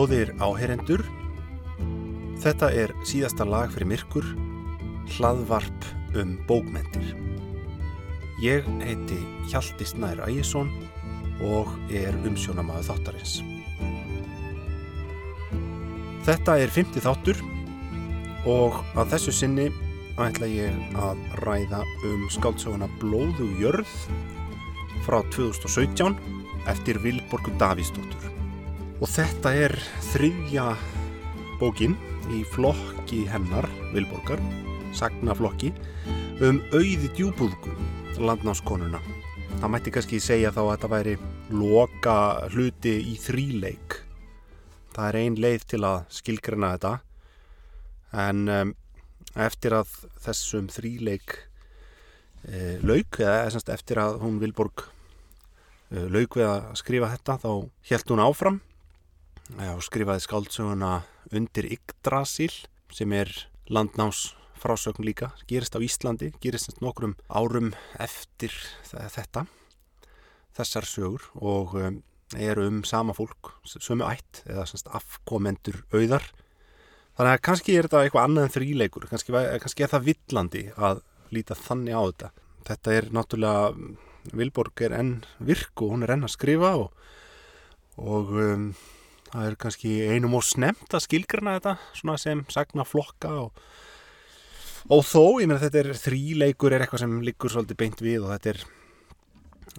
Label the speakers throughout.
Speaker 1: Góðir áherendur, þetta er síðasta lag fyrir myrkur, hlaðvarp um bókmentir. Ég heiti Hjalti Snær Ægjesson og er umsjónamaður þáttarins. Þetta er 50 þáttur og að þessu sinni ætla ég að ræða um skáldsöguna Blóðu jörð frá 2017 eftir Vilborgu Davísdóttur. Og þetta er þriðja bókin í flokki hennar, Vilborgar, sagnaflokki, um auði djúbúðgu, landnáskonuna. Það mætti kannski segja þá að þetta væri loka hluti í þríleik. Það er ein leið til að skilgrena þetta, en um, eftir að þessum þríleik e, lauk, eða eftir að hún Vilborg e, lauk við að skrifa þetta, þá helt hún áfram og skrifaði skáldsöguna undir Yggdrasil sem er landnás frásögn líka, gerist á Íslandi, gerist nokkrum árum eftir þetta, þessar sögur og um, eru um sama fólk, sömu ætt eða afkomendur auðar. Þannig að kannski er þetta eitthvað annað en þrýleikur, kannski, kannski er það villandi að líta þannig á þetta. Þetta er náttúrulega, Vilborg er enn virk og hún er enn að skrifa og, og um, það er kannski einum og snemt að skilgrana þetta sem sagna flokka og, og þó, ég meina þetta er þríleikur er eitthvað sem liggur svolítið beint við og þetta er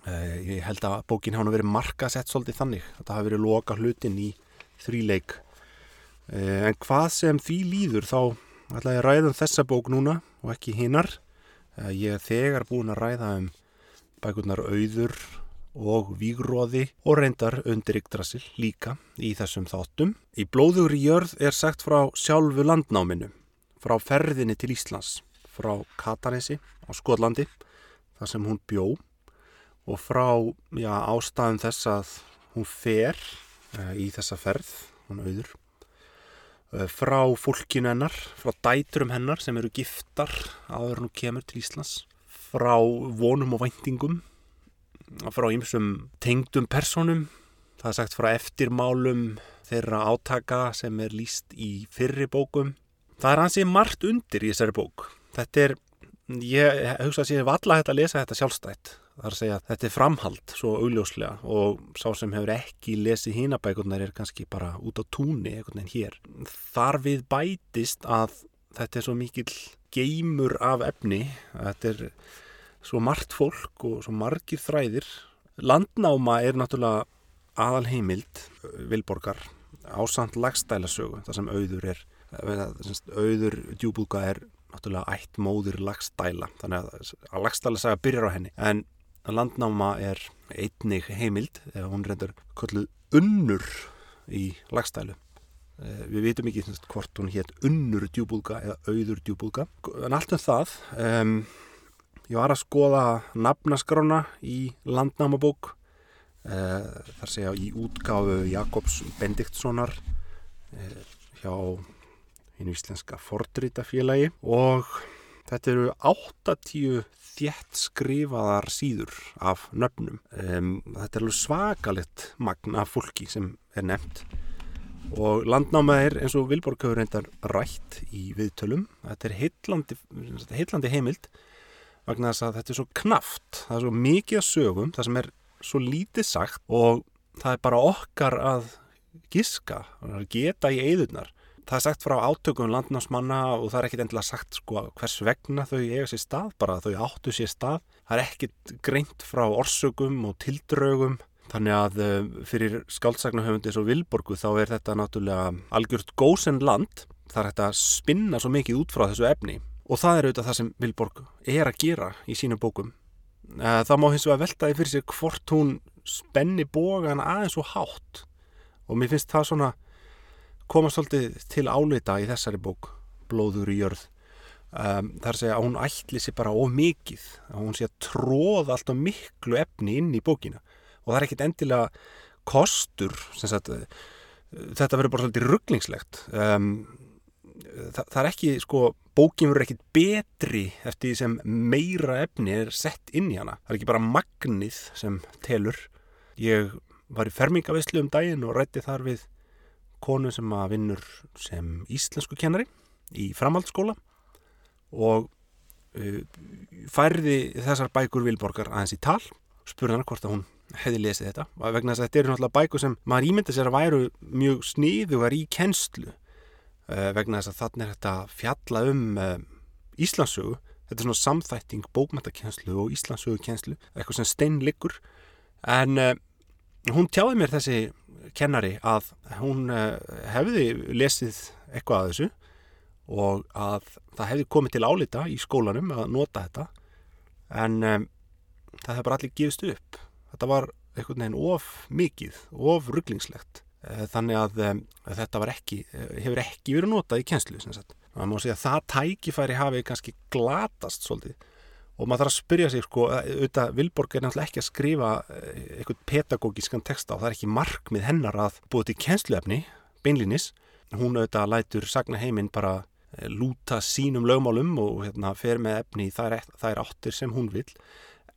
Speaker 1: uh, ég held að bókin hafa verið markasett svolítið þannig þetta hafi verið loka hlutin í þríleik. Uh, en hvað sem því líður þá ætla ég að ræða um þessa bók núna og ekki hinnar uh, ég er þegar búin að ræða um bækurnar auður og vígróði og reyndar undir Yggdrasil líka í þessum þáttum. Í blóðugri jörð er sagt frá sjálfu landnáminu, frá ferðinni til Íslands, frá Katanesi á Skotlandi, þar sem hún bjó og frá já, ástæðum þess að hún fer uh, í þessa ferð, hún auður, uh, frá fólkinu hennar, frá dæturum hennar sem eru giftar áður hún kemur til Íslands, frá vonum og væntingum frá ýmsum tengdum personum það er sagt frá eftirmálum þeirra átaka sem er líst í fyrri bókum. Það er ansið margt undir í þessari bók. Þetta er, ég hugsa að ég hef alla hægt að lesa þetta sjálfstætt. Það er að segja að þetta er framhald svo augljóslega og sá sem hefur ekki lesið hínabækurnar er kannski bara út á túnni einhvern veginn hér. Þar við bætist að þetta er svo mikil geymur af efni. Þetta er svo margt fólk og svo margir þræðir. Landnáma er náttúrulega aðal heimild Vilborgar ásand lagstælasögu, það sem auður er auður djúbúka er náttúrulega ætt móður lagstæla. Þannig að lagstælasaga byrjar á henni. En landnáma er einnig heimild, eða hún reyndur kolluð unnur í lagstælu. Við vitum ekki hvort hún hétt unnur djúbúka eða auður djúbúka en allt um það um Ég var að skoða nafnaskrána í landnámabók eh, þar segja í útgáfu Jakobs Bendiktssonar eh, hjá einu íslenska fordrítafélagi og þetta eru 80 þjætt skrifaðar síður af nöfnum. Um, þetta er alveg svakalett magna fólki sem er nefnt og landnáma er eins og Vilborg hefur reyndar rætt í viðtölum. Þetta er heillandi, heillandi heimild vegna þess að þetta er svo knaft, það er svo mikið að sögum, það sem er svo lítið sagt og það er bara okkar að giska, geta í eðunar. Það er sagt frá átökum landnámsmanna og það er ekkit endilega sagt sko hvers vegna þau eiga sér stað, bara þau áttu sér stað. Það er ekkit greint frá orsökum og tildraugum, þannig að eh, fyrir skáltsagnahöfundis og vilborgu þá er þetta náttúrulega algjört góðsend land. Það er þetta að spinna svo mikið út frá þessu efni Og það er auðvitað það sem Vilborg er að gera í sínum bókum. Eh, það má hins vegar veltaði fyrir sig hvort hún spenni bógan aðeins og hátt. Og mér finnst það svona koma svolítið til álita í þessari bók, Blóður í jörð. Um, það er að segja að hún ætli sér bara of mikið. Að hún sé að tróða alltaf miklu efni inn í bókina. Og það er ekkit endilega kostur, sagt, eh, þetta verður bara svolítið rugglingslegt. Um, það, það er ekki, sko, bókin verður ekkit betri eftir því sem meira efni er sett inn í hana. Það er ekki bara magnið sem telur. Ég var í fermingavislu um daginn og rætti þar við konu sem að vinnur sem íslensku kennari í framhaldsskóla og uh, færði þessar bækur Vilborgar aðeins í tal spurði hann hvort að hún hefði lesið þetta vegna þess að þetta eru náttúrulega bækur sem maður ímynda sér að væru mjög sníðugar í kennslu vegna þess að þannig er þetta fjalla um uh, Íslandsögu þetta er svona samþætting bókmæntakenslu og Íslandsögukenslu eitthvað sem steinliggur en uh, hún tjáði mér þessi kennari að hún hefði lesið eitthvað að þessu og að það hefði komið til álita í skólanum að nota þetta. En um, það hefði bara allir gefist upp. Þetta var einhvern veginn of mikið of rugglingslegt eh, þannig að, um, að þetta ekki, eh, hefur ekki verið notað í kjenslu það má segja að það tækifæri hafi kannski glatast svolítið. Og maður þarf að spyrja sig sko, auðvitað Vilborg er náttúrulega ekki að skrifa eitthvað pedagógískan texta og það er ekki markmið hennar að búið til kjensluefni beinlinis, hún auðvitað lætur sagna heiminn bara Eh, lúta sínum lögmálum og hérna, fer með efni í þær, þær áttir sem hún vil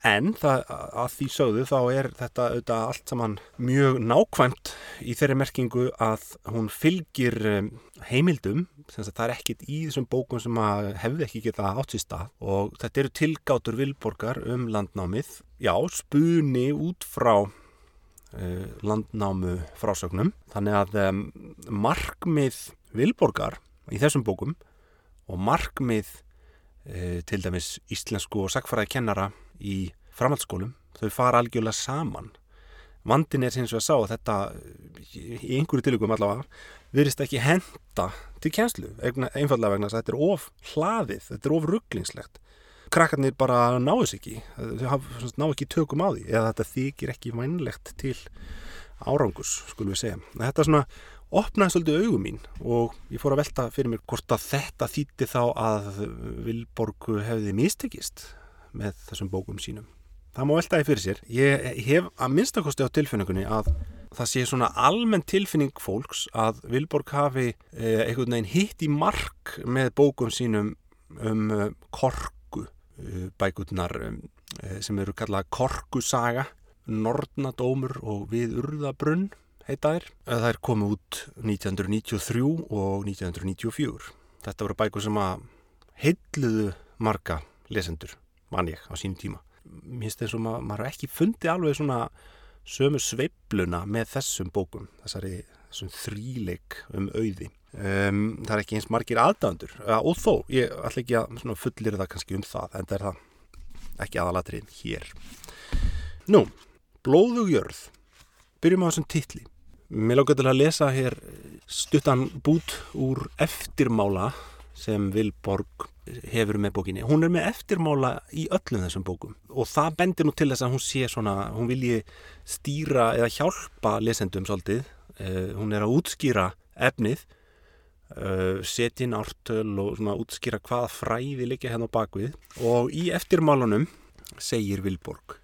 Speaker 1: en það, að því sögðu þá er þetta auðvitað allt saman mjög nákvæmt í þeirri merkingu að hún fylgir eh, heimildum. Það er ekkit í þessum bókum sem hefði ekki geta átt sér stað. Og þetta eru tilgátur vilborgar um landnámið. Já, spuni út frá uh, landnámu frásögnum. Þannig að um, markmið vilborgar í þessum bókum og markmið e, til dæmis íslensku og sagfæraði kennara í framhaldsskólum, þau fara algjörlega saman. Vandin er sem ég sá að þetta í einhverju tilugum allavega virðist ekki henda til kjænslu, einfallega vegna að þetta er of hlaðið, þetta er of rugglingslegt. Krakkarnir bara náðu sér ekki, þau ná ekki tökum á því eða þetta þykir ekki vænlegt til árangus, skulum við segja. Þetta svona opnaði svolítið augum mín og ég fór að velta fyrir mér hvort að þetta þýtti þá að Vilborgu hefði mistekist með þessum bókum sínum. Það má veltaði fyrir sér. Ég hef að minnstakosti á tilfinningunni að það sé svona almenn tilfinning fólks að Vilborg hafi eh, einhvern veginn hitt í mark með bókum sínum um eh, korku eh, bækurnar sem eru kallað korkusaga, Nordnadómur og Við Urðabrunn heita þær. Það er komið út 1993 og 1994. Þetta voru bækur sem að heitluðu marga lesendur, mann ég, á sínum tíma. Mér finnst þess að maður ekki fundi alveg svona sömu sveibluna með þessum bókum, þessari þríleik um auði. Um, það er ekki eins margir aðdæðandur og þó, ég ætla ekki að fullir það kannski um það, en það er það ekki aðalatrið hér. Nú, blóðugjörð. Byrjum á þessum titli. Mér lókar til að lesa hér stuttan bút úr eftirmála sem Vilborg hefur með bókinni. Hún er með eftirmála í öllum þessum bókum og það bendir nú til þess að hún sé svona, hún vilji stýra eða hjálpa lesendum svolítið. Uh, hún er að útskýra efnið, uh, setja inn ártöl og svona útskýra hvaða fræði líka hérna á bakvið og í eftirmálanum segir Vilborg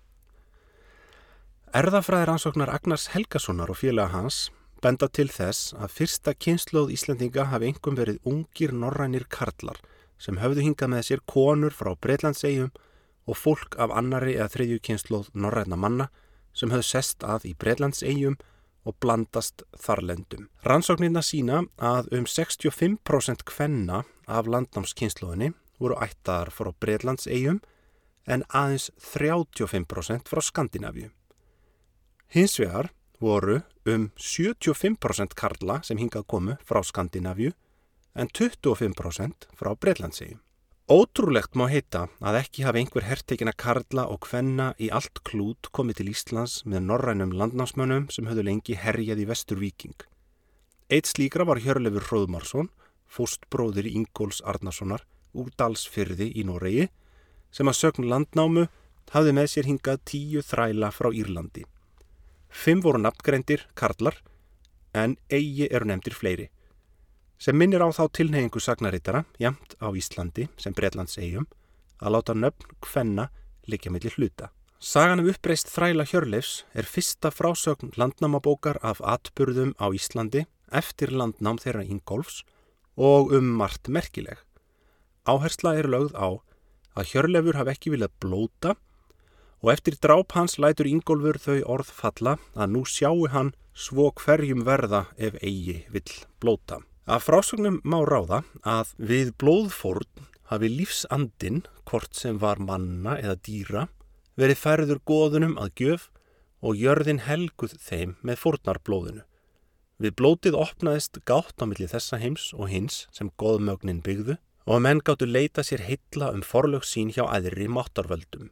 Speaker 1: Erðafræðir ansóknar Agnars Helgasonar og félaga hans benda til þess að fyrsta kynnslóð Íslandinga hafi engum verið ungir norrænir karlar sem höfðu hingað með sér konur frá Breitlandsegjum og fólk af annari eða þriðju kynnslóð norræna manna sem höfðu sest að í Breitlandsegjum og blandast þarlendum. Rannsóknirna sína að um 65% kvenna af landnámskynnslóðinni voru ættaðar frá Breitlandsegjum en aðeins 35% frá Skandinavíu. Hins vegar voru um 75% karla sem hingað komu frá Skandinavíu en 25% frá Breitlandsegjum. Ótrúlegt má heita að ekki hafi einhver herrtekina karla og kvenna í allt klút komið til Íslands með norrænum landnámsmönnum sem höfðu lengi herjað í vestur viking. Eitt slíkra var Hjörlefur Hróðmarsson, fóstbróðir Ingóls Arnarssonar úr Dalsfyrði í Noregi sem að sögn landnámu hafði með sér hingað tíu þræla frá Írlandi. Fimm voru nafngreindir, karlar, en eigi eru nefndir fleiri. Sem minnir á þá tilneyingu sagnarittara, jæmt á Íslandi, sem Breitlands eigum, að láta nöfn hvenna likja millir hluta. Sagan um uppreist þræla Hjörleifs er fyrsta frásögn landnámabókar af atburðum á Íslandi eftir landnám þeirra Ingolfs og um margt merkileg. Áhersla er lögð á að Hjörleifur hafi ekki viljað blóta og eftir dráp hans lætur Ingólfur þau orð falla að nú sjáu hann svo hverjum verða ef eigi vill blóta. Af frásögnum má ráða að við blóðfórn hafi lífsandin, hvort sem var manna eða dýra, verið færður góðunum að gjöf og jörðin helguð þeim með fórnarblóðinu. Við blótið opnaðist gátt á milli þessa heims og hins sem góðmögnin byggðu og að menn gáttu leita sér heilla um forlög sín hjá aðri máttarvöldum.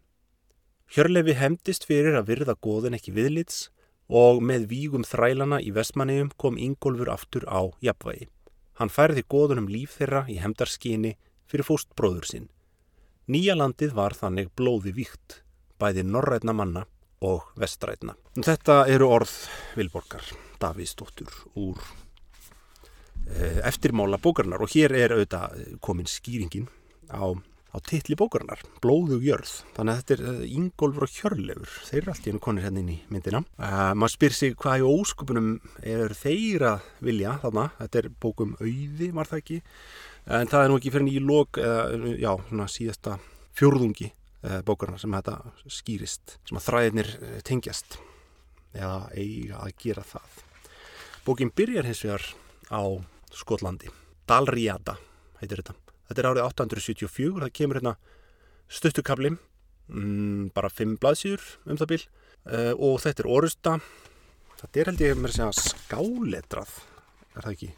Speaker 1: Hjörlefi hemdist fyrir að virða góðin ekki viðlits og með vígum þrælana í vestmanniðum kom Ingólfur aftur á jafnvægi. Hann færði góðunum líf þeirra í hemdarskyni fyrir fóstbróður sinn. Nýja landið var þannig blóði víkt, bæði norrætna manna og vestrætna. Þetta eru orð Vilborgar Davíðsdóttur úr eh, eftirmála bókarnar og hér er auðvitað komin skýringin á á titli bókarinnar, Blóðug jörð. Þannig að þetta er uh, Ingólfur og Hjörlefur þeir eru allt í hennu konir hérna inn í myndina. Uh, maður spyr sig hvað í óskupunum er þeir að vilja þarna? Þetta er bókum auði, var það ekki? En það er nú ekki fyrir nýju lók uh, já, svona síðasta fjórðungi uh, bókarinnar sem þetta skýrist sem að þræðinir tengjast eða eiga að gera það. Bókin byrjar hins vegar á Skotlandi. Dalriada heitir þetta Þetta er árið 874, það kemur hérna stuttukabli, mm, bara fimm blaðsýður um það bíl uh, og þetta er orusta, þetta er held ég með að segja skáletrað, er það ekki?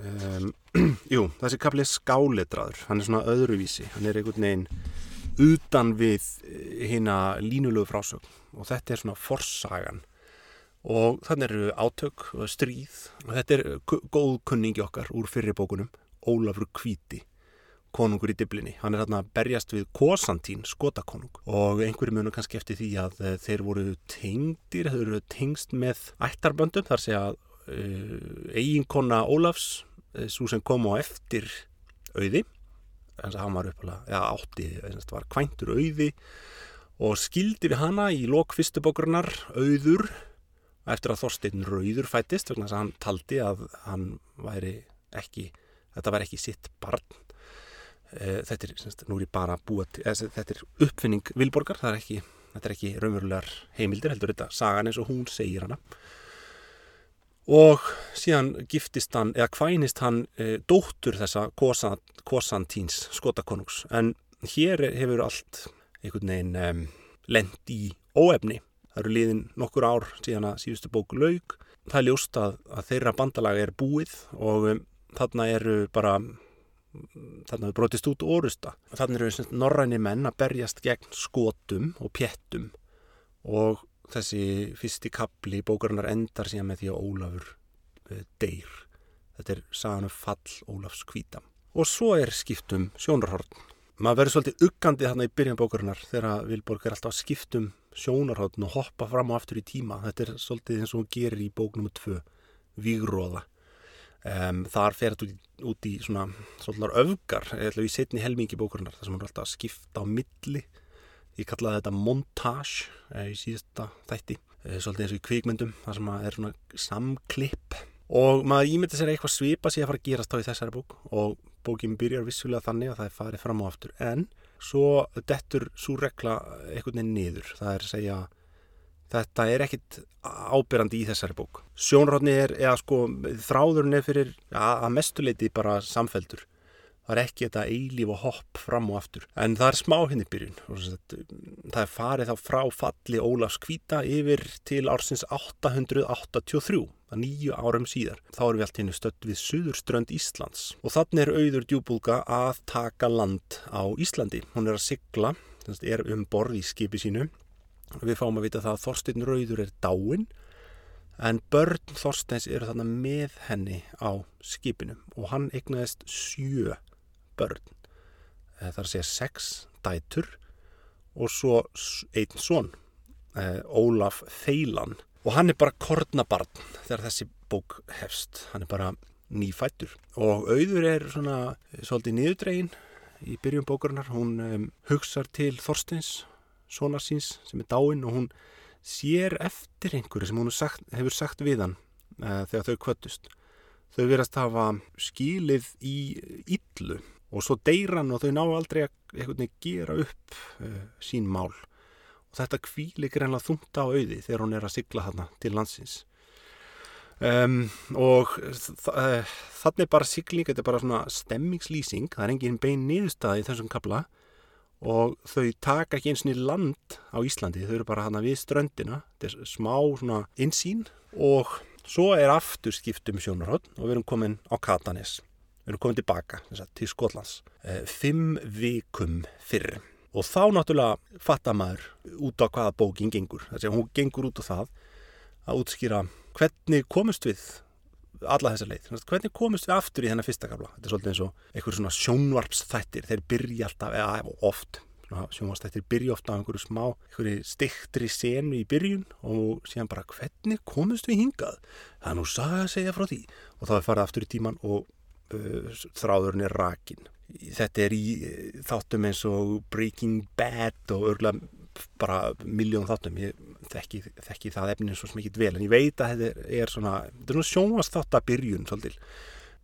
Speaker 1: Um, jú, þessi kabli er skáletraður, hann er svona öðruvísi, hann er einhvern veginn utan við hérna línulegu frásögn. Og þetta er svona forsagan. Og þannig eru átök og stríð. Og þetta er góð kunningi okkar úr fyrirbókunum Ólafur Kvíti konungur í diblinni. Hann er hérna að berjast við Kosantín, skotakonung. Og einhverju munu kannski eftir því að uh, þeir voru tengdir, þeir voru tengst með ættarböndum, þar að uh, eiginkonna Ólafs uh, svo sem kom á eftir auði, en það var uppalega ja, átti, það var kvæntur auði. Og skildi við hana í lok fyrstu bókurnar auður eftir að Þorstein Rauður fættist þess að hann taldi að hann væri ekki þetta var ekki sitt barn. Eh, þetta er, semst, nú er ég bara búið eða, þetta er uppfinning Vilborgar, það er ekki þetta er ekki raunverulegar heimildir heldur þetta sagan eins og hún segir hana. Og síðan giftist hann, eða kvænist hann e, dóttur þessa Kosantíns skotakonungs, en hér hefur allt einhvern veginn e, lend í óefni. Það eru liðin nokkur ár síðan að síðustu bóku laug það er ljóst að, að þeirra bandalag er búið og um, þarna eru bara þarna eru brotist út orusta þarna eru norræni menn að berjast gegn skotum og pjettum og þessi fyrsti kapli bókarinnar endar síðan með því að Ólafur uh, deyr. Þetta er sagan um fall Ólafs kvítam og svo er skiptum sjónarhorn. Maður verður svolítið uggandi þarna í byrjan bókarinnar þegar Vilborg er alltaf skiptum sjónarhorn og hoppa fram og aftur í tíma. Þetta er svolítið eins og hún gerir í bók nr. 2 Vígróða Um, þar fer þetta út, út í svona svolítið öfgar, eða í setni helmingi bókurinnar, þar sem hann er alltaf að skipta á milli. Ég kallaði þetta montage eh, í síðasta þætti. Eh, svolítið eins og í kvikmyndum, þar sem er svona samklipp. Og maður ímynda sér eitthvað svipa sér að fara að gerast á í þessari bók. Og bókinn byrjar vissulega þannig að það er farið fram á aftur. En svo dettur svo regla veginn niður, það er að segja Þetta er ekkit ábyrrandi í þessari bók. Sjónarhóttni er, eða sko, þráðurinn er fyrir að mestuleiti bara samfeldur. Það er ekki þetta eilíf og hopp fram og aftur. En það er smá henni hérna byrjun. Það er farið þá frá falli Ólafs Kvíta yfir til ársins 883, það nýju árum síðar. Þá erum við allt henni stött við Suðurströnd Íslands. Og þannig er auður djúbúlga að taka land á Íslandi. Hún er að sigla, er um borð í skipi sínu Við fáum að vita það að Þorstein Rauður er dáin en börn Þorsteins eru þarna með henni á skipinu og hann egnaðist sjö börn. Eh, að segja sex dætur og svo einn svon, eh, Ólaf Feilan og hann er bara kornabarn þegar þessi bók hefst. Hann er bara nýfættur og auður er svona svolítið niðurdregin í byrjum bókarinnar. Hún um, hugsar til Þorsteins sonar síns sem er dáin og hún sér eftir einhverju sem hún sagt, hefur sagt við hann uh, þegar þau kvöttust. Þau verðast hafa skílið í yllu og svo deyran og þau ná aldrei að gera upp uh, sín mál og þetta kvíli greinlega þungta á auði þegar hún er að sigla þarna til landsins. um, og uh, þannig bara sigling, þetta er bara svona stemmingslýsing, það er engin bein niðurstaði í þessum kabla og þau taka ekki eins og nýr land á Íslandi, þau eru bara hana við ströndina. Þetta er smá svona insýn og svo er aftur skiptum sjónarhótt og við erum komin á Katanes við erum komin tilbaka til Skotlands. E, fimm vikum fyrr. Og þá náttúrulega fattar maður út á hvaða bókin gengur. Þess að hún gengur út á það að útskýra hvernig komust við alla þessa leið. Hvernig komist við aftur í þennan fyrsta kabla? Þetta er svolítið eins og einhverjum svona sjónvarpsþættir, þeir byrja alltaf, eða oft, sjónvarpsþættir byrja ofta á einhverju smá, einhverju stiktri senu í byrjun og síðan bara hvernig komist við hingað? Það er nú saga að segja frá því og þá er farið aftur í tíman og uh, þráðurinn er rakin. Þetta er í uh, þáttum eins og Breaking Bad og örgulega bara miljón þáttum ég þekki, þekki það efninu svo smikið vel en ég veit að þetta er svona svona sjónast þátt að byrjun svolítil.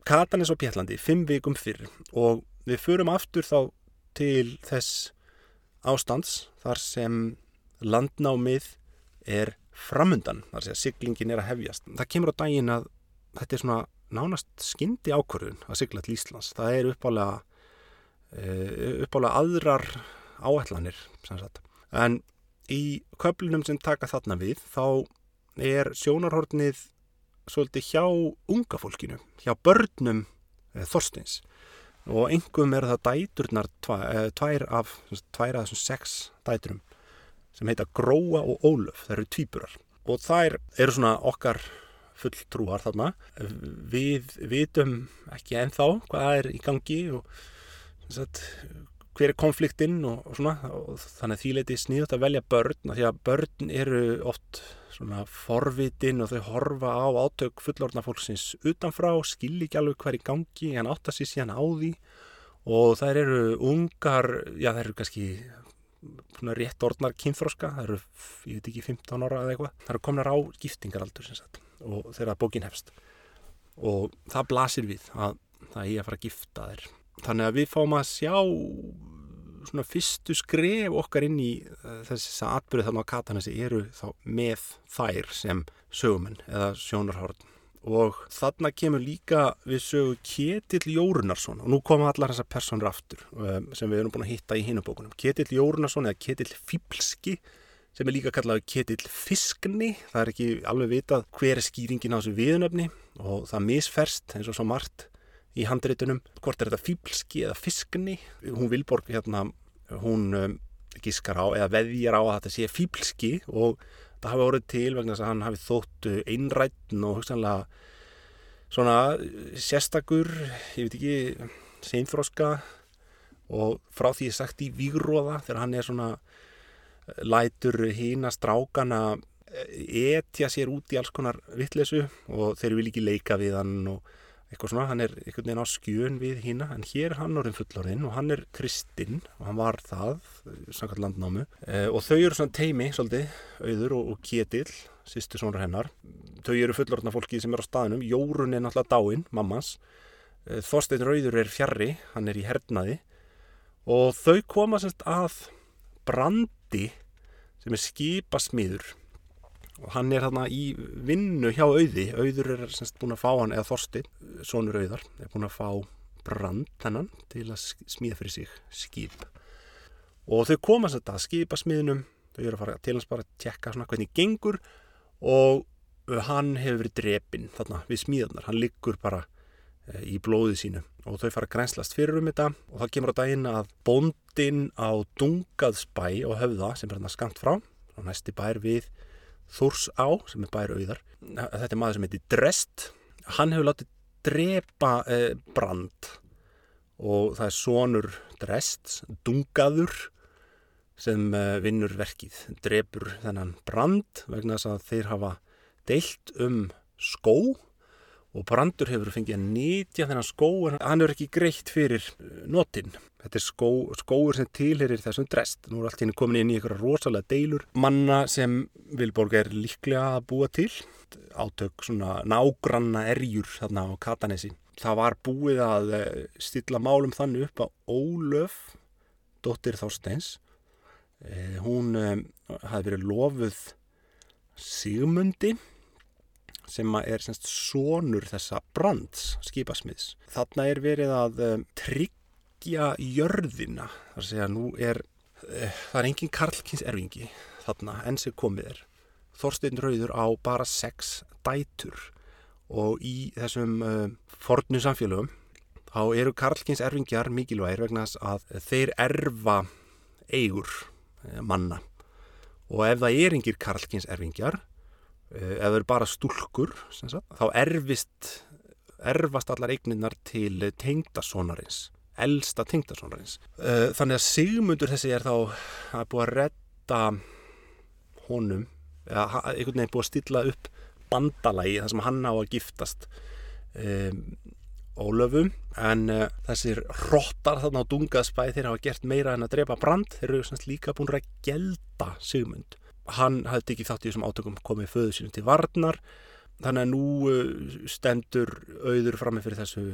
Speaker 1: Katanes á Pjallandi fimm vikum fyrr og við förum aftur þá til þess ástands þar sem landnámið er framundan, þar sem siglingin er að hefjast. Það kemur á daginn að þetta er svona nánast skyndi ákvörðun að sigla til Íslands. Það er uppálega eh, uppálega aðrar áætlanir sem sagt en í köflunum sem taka þarna við þá er sjónarhortnið svolítið hjá unga fólkinu, hjá börnum e, Þorsteins. Og engum er það dæturnar eh, tvær af, tvær af þessum sex dæturum sem heita Gróa og Ólöf, það eru tvíburar. Og þær eru svona okkar fulltrúar þarna. Við vitum ekki ennþá hvað er í gangi og sagt, hver er konfliktinn og, og svona og þannig að því leiti sníðast að velja börn því að börn eru oft svona forvitin og þau horfa á átök fullorðna fólksins utanfrá skilji ekki alveg hver í gangi en áttast sér síðan á því. Og þær eru ungar, já þær eru kannski svona rétt orðnar kynþróska, þær eru, ég veit ekki 15 ára eða eitthvað, þær eru komnar á giftingaraldur sagt og þegar bókin hefst. Og það blasir við að það er að fara að gifta þær þannig að við fáum að sjá svona fyrstu skref okkar inn í uh, þess að atbyrðu þarna á Katanesi eru þá með þær sem sögumenn eða sjónarhórn og þarna kemur líka við sögu Ketill Jórunarsson og nú koma allar þessar personur aftur um, sem við erum búin að hitta í hinubókunum Ketill Jórunarsson eða Ketill Fíblski sem er líka kallað Ketill Fiskni. Það er ekki alveg vitað hver er skýringin á þessu viðnöfni og það misferst eins og svo margt í handreitunum, hvort er þetta fýblski eða fiskni, hún Vilborg hérna, hún um, gískar á eða veðjar á að þetta sé fýblski og það hafi orðið til vegna þess að hann hafi þótt einrætn og hugsanlega svona sérstakur, ég veit ekki seinfroska og frá því ég sagt í Vígróða þegar hann er svona lætur hína strákana etja sér út í alls konar vittlesu og þeir vil ekki leika við hann og eitthvað svona, hann er einhvern veginn á skjön við hína en hér hann orðin fullorinn og hann er kristinn og hann var það samkvæmt landnámu e, og þau eru svona teimi svolítið, auður og, og ketill sýstu svona hennar. Þau eru fullorðna fólki sem er á staðinum Jórun er náttúrulega dáinn, mammas e, Þorstein Rauður er fjarrri hann er í hernaði. Og þau koma semst að brandi sem er skipasmiður og hann er hérna í vinnu hjá auði. Auður er semst búin að fá hann eða Þorstin, sonur auðar er búin að fá brand hennan til að smíða fyrir sig skip. Og þau koma semst að skipa smiðnum þau eru að fara til hans bara að tjekka svona hvernig gengur og hann hefur verið drepinn þarna við smíðarnar, hann liggur bara e, í blóðið sínu og þau fara að grænslast fyrir um þetta og það kemur á daginn að bóndin á Dungaðsbæ og höfða sem er hann að skamt frá og næsti bær við Þúrs á, sem er bæri auðar. Þetta er maður sem heitir Drest. Hann hefur látið drepa eh, brand. Og það er sonur Drest dungaður sem eh, vinnur verkið. Drepur þennan brand vegna þess að þeir hafa deilt um skó og brandur hefur fengið að nýtja þennan skó en hann er ekki greitt fyrir eh, notin Þetta er skó, skóur sem tilherir þessum drest. Nú er allt hérna komin inn í einhverja rosalega deilur. Manna sem Vilborg er líklega að búa til. Átök svona nágranna erjur þarna á Katanesi. Það var búið að eh, stilla málum þannig upp að Ólöf, dóttir Þorsteins, eh, hún eh, hafi verið lofuð Sigmundi sem er semst sonur þessa brands skipasmiðs. Þarna er verið að um, tryggja jörðina, þar að segja nú er, uh, það er engin karlkins erfingi þarna enn sem komið er. Þorstein Rauður á bara sex dætur og í þessum uh, fornu samfélögum þá eru karlkins erfingjar mikilvægir vegna að þeir erfa eigur manna og ef það er engir karlkins erfingjar ef það eru bara stúlkur þá erfist erfast allar eigninnar til tengdasónarins elsta tengdasónarins þannig að Sigmundur þessi er þá að búið að redda honum eða einhvern veginn búið að stilla upp bandalagi þar sem hann á að giftast um, ólöfum. En uh, þessir róttar þarna á dungaðspæð þeir hafa gert meira en að drepa brand þeir eru líka búin að gelda Sigmund hann hafði ekki þátt í þessum átökum komið föðu sínum til varnar þannig að nú uh, stendur auður framið fyrir þessu,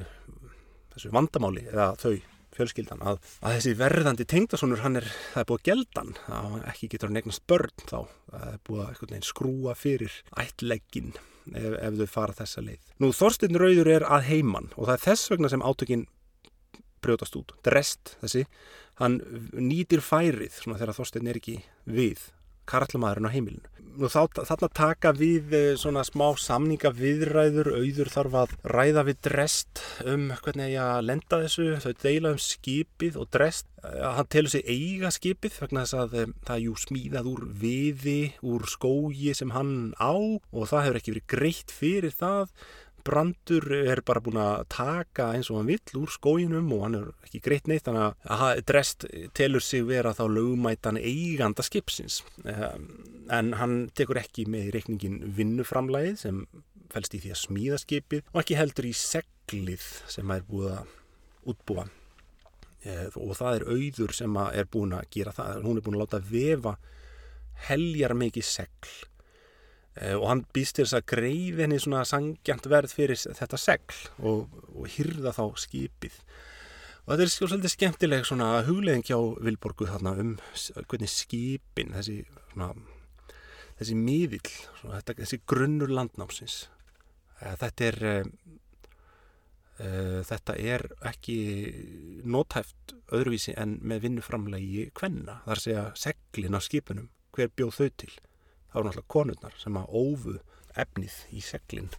Speaker 1: þessu vandamáli eða þau fjölskyldan að, að þessi verðandi tengdasónur hann er, það er búið að geldan það ekki getur að negnast börn þá það er búið að skrúa fyrir ættleggin ef, ef þau fara þessa leið. Nú Þorstein Rauður er að heiman og það er þess vegna sem átökin brjótast út. Drest þessi, hann nýtir færið þegar Þorstein er ekki við karlmaðurinn á heimilinu. Nú þá, þarna taka við eh, svona smá samninga viðræður, auður þarf að ræða við drest um hvernig ég að lenda þessu, þau deila um skipið og drest, eh, hann telur sig eiga skipið vegna þess að um, það er jú smíðað úr viði, úr skógi sem hann á og það hefur ekki verið greitt fyrir það Brandur er bara búin að taka eins og hann vill úr skójinum og hann er ekki greitt neitt þannig að Drest telur sig vera þá lögumætan eiganda skipsins. Ehm, en hann tekur ekki með í reikningin vinnuframlæðið sem fælst í því að smíða skipið og ekki heldur í seglið sem er búið að útbúa. Ehm, og það er auður sem er búin að gera það. Hún er búin að láta vefa heljar mikið segl og hann býst til þess að greið henni svona sangjant verð fyrir þetta segl og, og hyrða þá skipið. Og þetta er svolítið skemmtileg svona hugleðing hjá Vilborgu þarna um hvernig skipin þessi svona þessi miðill, svona, þetta, þessi grunnur landnámsins. Eh, þetta er uh, þetta er ekki nótæft öðruvísi en með vinnuframlegi kvenna, þar segja seglin á skipunum, hver bjóð þau til það voru náttúrulega konurnar sem að ófu efnið í seglinn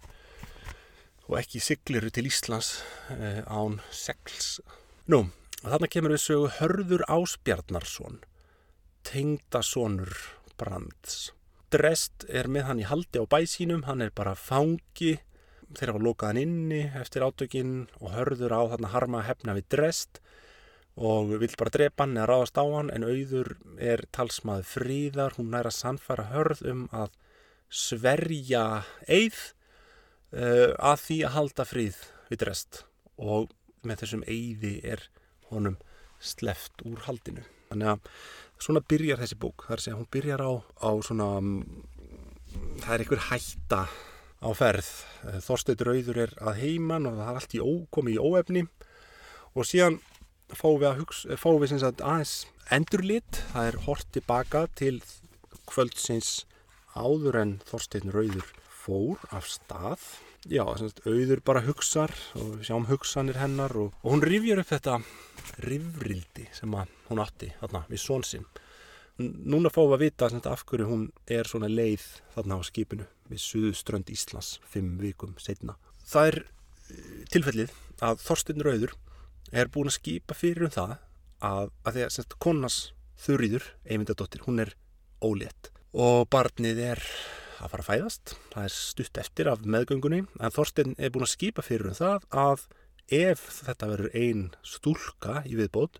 Speaker 1: og ekki siglir til Íslands eh, án segls. Nú, þarna kemur við sögu Hörður Ásbjarnarsson, tengdasonur Brands. Drest er með hann í haldi á bæsínum, hann er bara fangi, lokað hann inni eftir átökinn og Hörður á þarna harma hefna við Drest og vill bara drepa hann eða ráðast á hann en auður er talsmaður fríðar, hún næra sannfæra hörð um að sverja eið uh, að því að halda fríð við drest og með þessum eiði er honum sleft úr haldinu. Þannig að svona byrjar þessi bók, þar sé að hún byrjar á, á svona, um, það er einhver hætta á ferð. Þorsteit Rauður er að heiman og það er allt í ókomi í óefni og síðan fáum við, hugsa, fáum við sagt, aðeins endurlit. Það er hort tilbaka til kvöldsins áður en Þorstein Rauður fór af stað. Já, sagt, auður bara hugsar og við sjáum hugsanir hennar og, og hún rifjar upp þetta rifrildi sem hún átti þarna við svonsinn núna fáum við að vita sagt, af hverju hún er svona leið þarna á skipinu við Suðuströnd Íslands fimm vikum setna það er eh, tilfellið að Þorstein Rauður er búin að skipa fyrir um það að, að því að semst, konas þurriður, einvindadóttir, hún er ólétt. Og barnið er að fara að fæðast, það er stutt eftir af meðgöngunni, en Þorstein er búin að skipa fyrir um það að ef þetta verður einn stúlka í viðbót,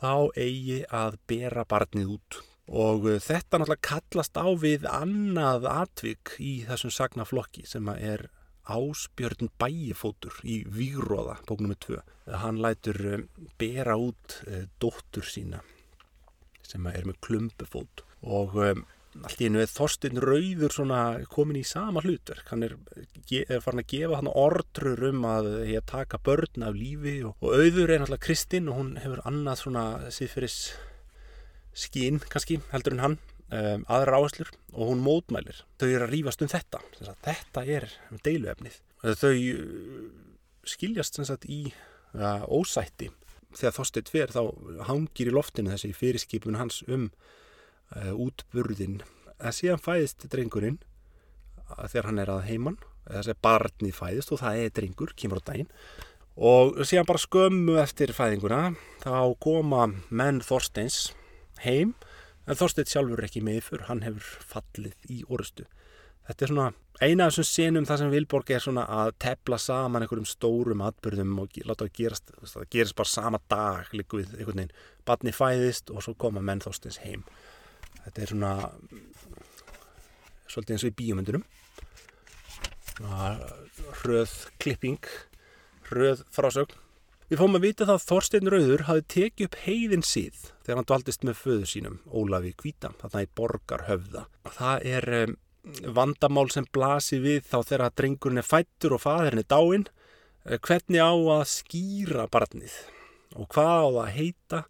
Speaker 1: þá eigi að bera barnið út. Og þetta náttúrulega kallast á við annað atvik í þessum sagnaflokki sem er Ásbjörn Bæjifótur í Vígróða, bóknum með tvö. Hann lætur um, bera út uh, dóttur sína sem er með klumpufót og um, allt í einu er Þorstin Rauður komin í sama hlutverk. Hann er, er farin að gefa hann orдрur um að taka börn af lífi og, og auður er náttúrulega Kristinn og hún hefur annað svona síðferðis skín kannski heldur en hann um, aðra áherslur og hún mótmælir. Þau eru að rífast um þetta. Þetta er deiluefnið. Þau uh, skiljast sagt, í uh, ósætti. Þegar þóstið tver þá hangir í loftinu þessi fyrirskipun hans um uh, útburðin. Það síðan fæðist drengurinn þegar hann er að heimann. Þessi barnið fæðist og það er drengur, kemur á daginn. Og síðan bara skömmu eftir fæðinguna þá koma menn Þorsteins heim en Þorstein sjálfur ekki með fyrir, hann hefur fallið í orustu. Þetta er svona eina af þessum senum þar sem Vilborg er svona að tepla saman einhverjum stórum atbyrðum og láta það gerast, það gerist bara sama dag líka við einhvern veginn. Batni fæðist og svo koma menn Þorsteins heim. Þetta er svona svolítið eins og í bíomundunum. Röð klipping, röð frásögn Við fórum að vita það að Þorstein Rauður hafi tekið upp heiðin síð þegar hann dvaldist með föðu sínum, Ólafi Kvíta, þarna í Borgarhöfða. Það er um, vandamál sem blasi við þá þegar drengurinn er fættur og fadurinn er dáinn, eh, hvernig á að skýra barnið? Og hvað á það að heita?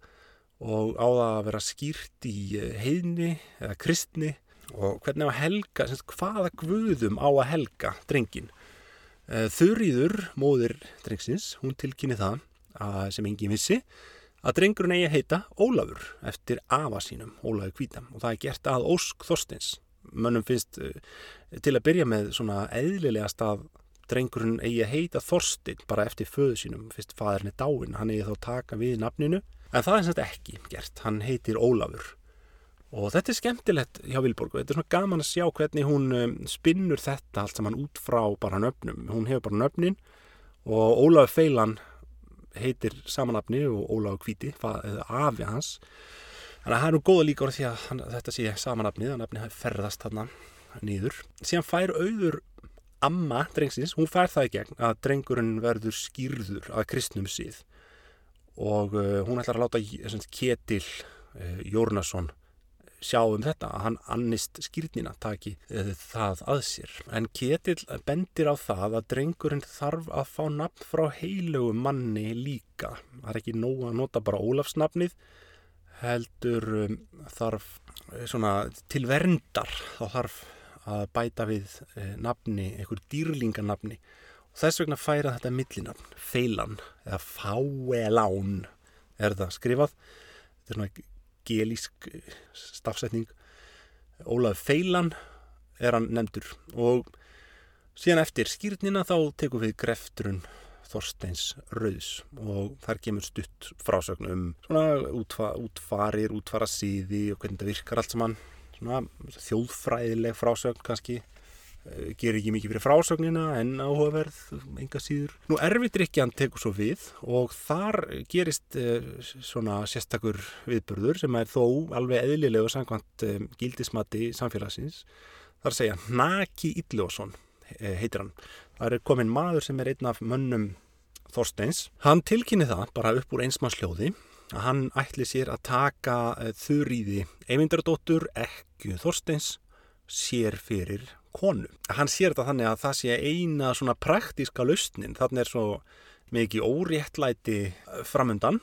Speaker 1: Og á það að vera skýrt í eh, heiðni eða kristni? Og hvernig á að helga, hvaða guðum á að helga drengin. Eh, Þurriður, móðir drengsins, hún tilkynni það. að, sem engin vissi að drengurinn eigi að heita Ólafur eftir afa sínum, Ólafur Kvítam og það er gert að Ósk Þorsteins. Mönnum finnst uh, til að byrja með svona eðlilegast að drengurinn eigi að heita Þorstein bara eftir föðu sínum, fyrst fadurinn er dáin hann eigi þá taka við nafninu. En það er sérst ekki gert, hann heitir Ólafur. Og þetta er skemmtilegt hjá Vilborg og þetta er svona gaman að sjá hvernig hún um, spinnur þetta allt saman út frá bara nöfnum. Hún hefur bara nöfnin og Ólaf Feilan heitir samanafni og Ólaf Kvíti, eða afi hans. Þannig að það er nú góða líka orð því að hann, þetta sé samanafni, að nafni hafi ferðast þarna nýður. Síðan fær auður amma drengsins, hún fær það í gegn að drengurinn verður skýrður að kristnum síð og uh, hún ætlar að láta Ketil uh, Jórnason sjá um þetta að hann annist skýrnina taki eh, það að sér. En Ketil bendir á það að drengurinn þarf að fá nafn frá heilögu manni líka. Það er ekki nóg að nota bara Ólafsnafnið heldur um, þarf eh, svona til verndar þá þarf að bæta við eh, nafni, einhver dýrlinganafni og þess vegna færa þetta millinafn, feilan eða fáelán er það skrifað þetta er svona gelísk eh, stafsetning. Ólaf Feilan er hann nefndur. Og síðan eftir skýrnina þá tekum við grefturinn Þorsteins Rauðs. Og þar kemur stutt frásögn um svona útfa, útfarir, útfara síði og hvernig þetta virkar allt saman. Svona þjóðfræðileg frásögn kannski gerir ekki mikið fyrir frásögnina en áhugaverð, enga síður. Nú erfiðdrykjan tekur svo við og þar gerist eh, svona sérstakur viðburður sem er þó alveg eðlilegu samkvæmt eh, gildismatti samfélagsins. Að segja Naki Illjósson heitir hann. Það er komin maður sem er einn af mönnum Þorsteins. Hann tilkynni það bara upp úr einsmannsljóði að hann ætli sér að taka þurriði Eyvindardóttur ekku Þorsteins sér fyrir konu. Hann sér þetta þannig að það sé eina svona praktíska lausnin. Þannig er svo mikið óréttlæti eh, framundan.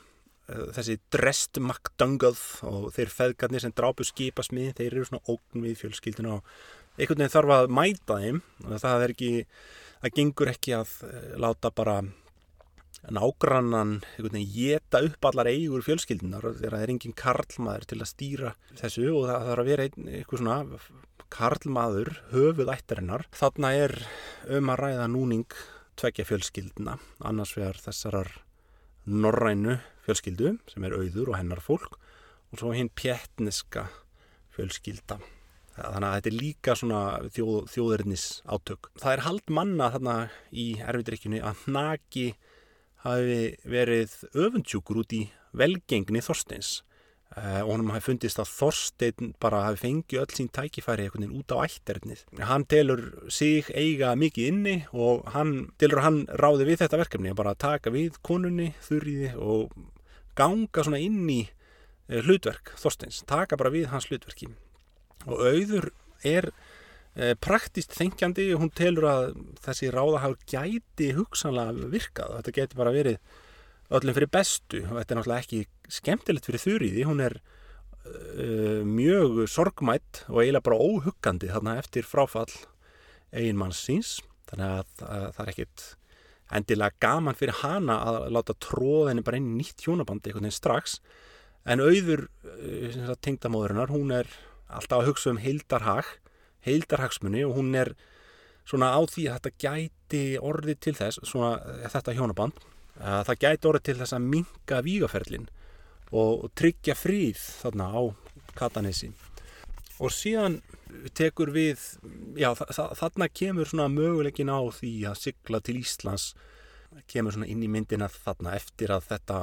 Speaker 1: Eh, þessi Drest McDougall og þeir feðgarnir sem drápu skipasmið, þeir eru svona ógn við fjölskyldinu og einhvern veginn þarf að mæta þeim. Það er ekki, það gengur ekki að eh, láta bara nágrannan geta upp allar eigur fjölskyldunar þegar það er engin karlmaður til að stýra þessu og það þarf að vera eitthvað svona karlmaður höfuð ættarinnar. Þarna er um að ræða núning tvekja fjölskylduna, annars vegar þessarar norrænu fjölskyldu sem er auður og hennar fólk og svo hinn pjettniska fjölskylda. Þannig að þetta er líka svona þjóð, þjóðurnis átök. Það er hald manna þarna í erfiðrykjunni að naki hafi verið öfundsjúkur út í velgengni Þorsteins og hann hafi fundist að Þorstein bara hafi fengið öll sín tækifæri einhvern veginn út á ætternið. Hann telur sig eiga mikið inni og hann telur að hann ráði við þetta verkefni að bara taka við konunni, þurriði og ganga svona inn í uh, hlutverk Þorsteins, taka bara við hans hlutverki. Og auður er uh, praktist þengjandi og hún telur að þessi ráðahár gæti hugsanlega virkað. Þetta geti bara verið öllum fyrir bestu. Og þetta er náttúrulega ekki skemmtilegt fyrir Þurriði, hún er uh, mjög sorgmætt og eiginlega bara óhuggandi þarna eftir fráfall eiginmanns síns. Þannig að, að það er ekkit endilega gaman fyrir hana að láta tróða henni bara inn í nýtt hjónabandi einhvern veginn strax. En auður uh, tengdamóðurinnar hún er alltaf að hugsa um heildarhag heildarhagsmunni og hún er svona á því að þetta gæti orðið til þess, svona þetta hjónaband það gæti orðið til þess að minga vígaferlin og tryggja fríð þarna á Katanessi og síðan tekur við já, þarna kemur svona möguleikin á því að sigla til Íslands kemur svona inn í myndina þarna eftir að þetta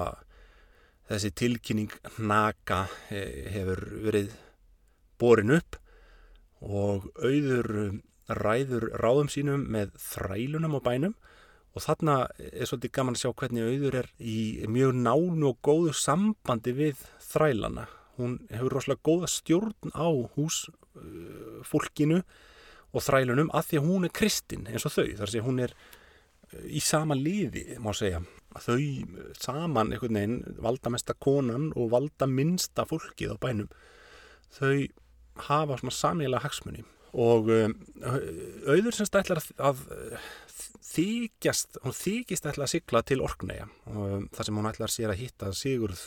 Speaker 1: þessi tilkynning naka hefur verið borin upp og auður ræður ráðum sínum með þrælunum á bænum og þarna er svolítið gaman að sjá hvernig auður er í mjög nánu og góðu sambandi við þrælana. Hún hefur rosalega góða stjórn á húsfólkinu og þrælunum að því að hún er kristinn eins og þau. Þar sé hún er í sama liði, má segja. Þau saman einhvern veginn valda mesta konan og valda minsta fólkið á bænum. Þau hafa svona samíla hagsmunni og um, auður semst ætlar að þykjast, hún þykist ætla að sigla til Orkneja og þar sem hún ætlar sér að hitta Sigurð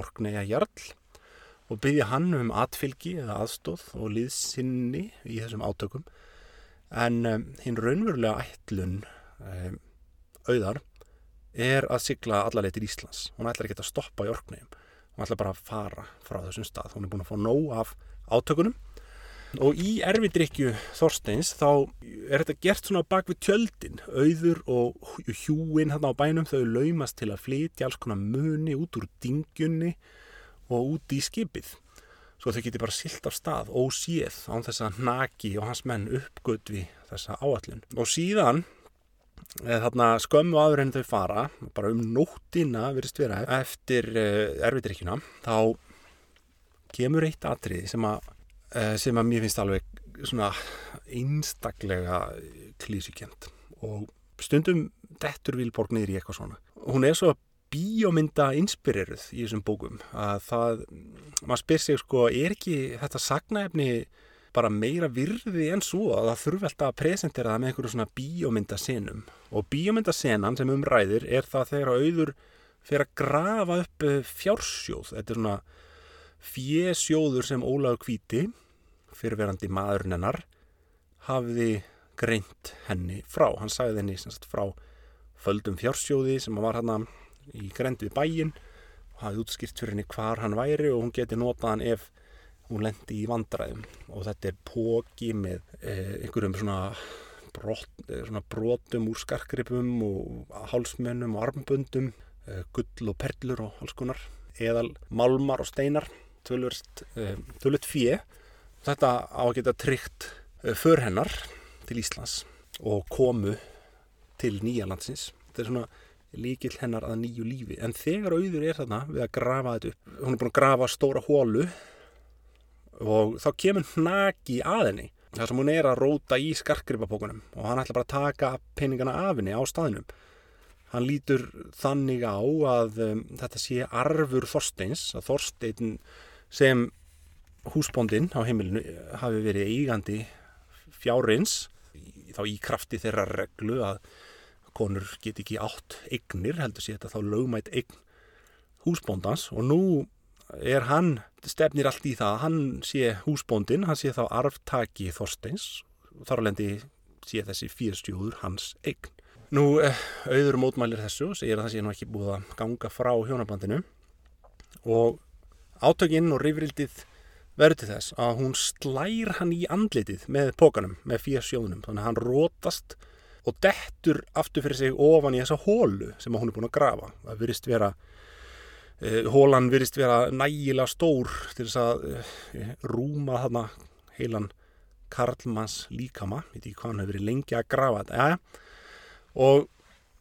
Speaker 1: Orkneja Jarl og byggja hann um atfylgi eða aðstóð og liðsynni í þessum átökum. En um, hinn raunverulega ætlun um, auðar er að sigla allarleið til Íslands. Hún ætlar ekki að stoppa í Orknejum hún ætlar bara að fara frá þessum stað. Hún er búin að fá nóg af átökunum og í erfidrykju Þorsteins þá er þetta gert svona bak við tjöldin. Auður og hjúin hérna á bænum þau laumast til að flytja alls konar muni út úr dingjunni og út í skipið. Svo þau geti bara silt af stað og séð án þess að Naki og hans menn uppgöt við þessa áallun og síðan eða þarna skömmu aður en þau fara bara um nóttina verist vera eftir erfidrykkjuna þá kemur eitt atrið sem að Eh, sem að mér finnst alveg svona einstaklega klísukent og stundum dettur Vilborg niður í eitthvað svona. Hún er svo bíómynda inspireruð í þessum bókum að það, maður spyr sig sko, er ekki þetta sagnaefni bara meira virði en svo að það þurfi alltaf að presentera það með einhverju svona bíómyndasenum og bíómyndasenan sem umræðir er það þegar auður fyrir að grafa upp eh, fjársjóð, þetta er svona fjesjóður sem Ólaður Kvíti, fyrirverandi maðurinn hennar, hafði greint henni frá. Hann sagði henni sagt, frá földum fjársjóði sem var hann í grend við bæin og hafði útskýrt fyrir henni hvar hann væri og hún geti notað hann ef hún lendi í vandræðum og þetta er póki með eh, einhverjum svona, brot, eh, svona brotum úr skarkripum og hálsmennum og armböndum, eh, gull og perlur og alls konar, eðal malmar og steinar tölvöld eh, fjö þetta á að geta tryggt eh, för hennar til Íslands og komu til nýjalandsins þetta er svona líkil hennar að nýju lífi. En þegar auður er þarna við að grafa þetta upp hún er búin að grafa stóra hólu og þá kemur hnaki að henni þar sem hún er að róta í skarkripapókunum og hann ætla bara að taka peningana af henni á staðinum hann lítur þannig á að um, þetta sé arfur Þorsteins að Þorstein sem húsbóndin á heimilinu hafi verið eigandi fjárins þá í krafti þeirra reglu að konur get ekki átt eignir heldur sé þetta þá lögmætt eign húsbóndans og nú er hann, stefnir allt í það hann sé húsbóndin, hann sé þá arftaki Þorsteins þar alveg sé þessi fyrstjóður hans eign. Nú eh, auður mótmælir þessu segir að það sé nú ekki búið að ganga frá hjónabandinu og Átökinn og rifrildið verður til þess að hún slær hann í andlitið með pókanum, með fías sjónum. Þannig að hann rótast og dettur aftur fyrir sig ofan í þessa hólu sem hún er búin að grafa. Það virist vera, eh, hólan virist vera nægilega stór til þess að eh, rúma þarna heilan Karlmanns líkama. Veit ekki hvað hann hefur verið lengi að grafa þetta. Ja, og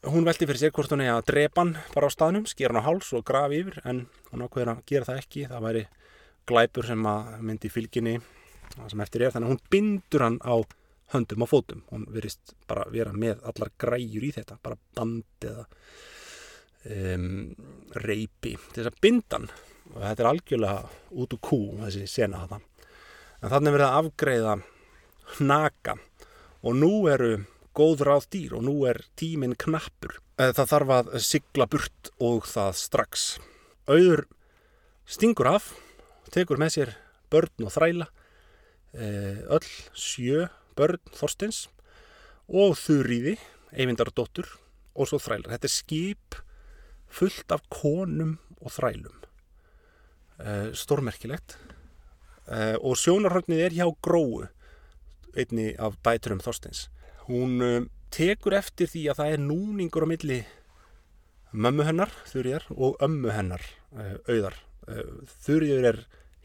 Speaker 1: hún veldi fyrir sér hvort hún er að drepa hann bara á staðnum, sker hann á háls og grafi yfir en hún ákveður að gera það ekki. Það væri glæpur sem myndi fylginni sem eftir er. Þannig að hún bindur hann á höndum og fótum. Hún verist bara vera með allar græjur í þetta bara band eða um, reypi til þess að bindan og þetta er algjörlega út úr kú þessi sena þetta en þannig verið að afgreiða hnaka. Og nú eru góð ráð dýr og nú er tíminn knappur. Eh, það þarf að sigla burt og það strax. Auður stingur af tekur með sér börn og þræla eh, öll sjö börn Þorstins og þurriði, eyvindardóttur og svo þrælar. Þetta er skip fullt af konum og þrælum. Eh, stórmerkilegt. Og sjónarhörnið er hjá gróu einni af dæturum Þorstins hún tekur eftir því að það er núningur á milli mömmu hennar, þurriðar, og ömmu hennar, uh, auðar. Uh, þurriður er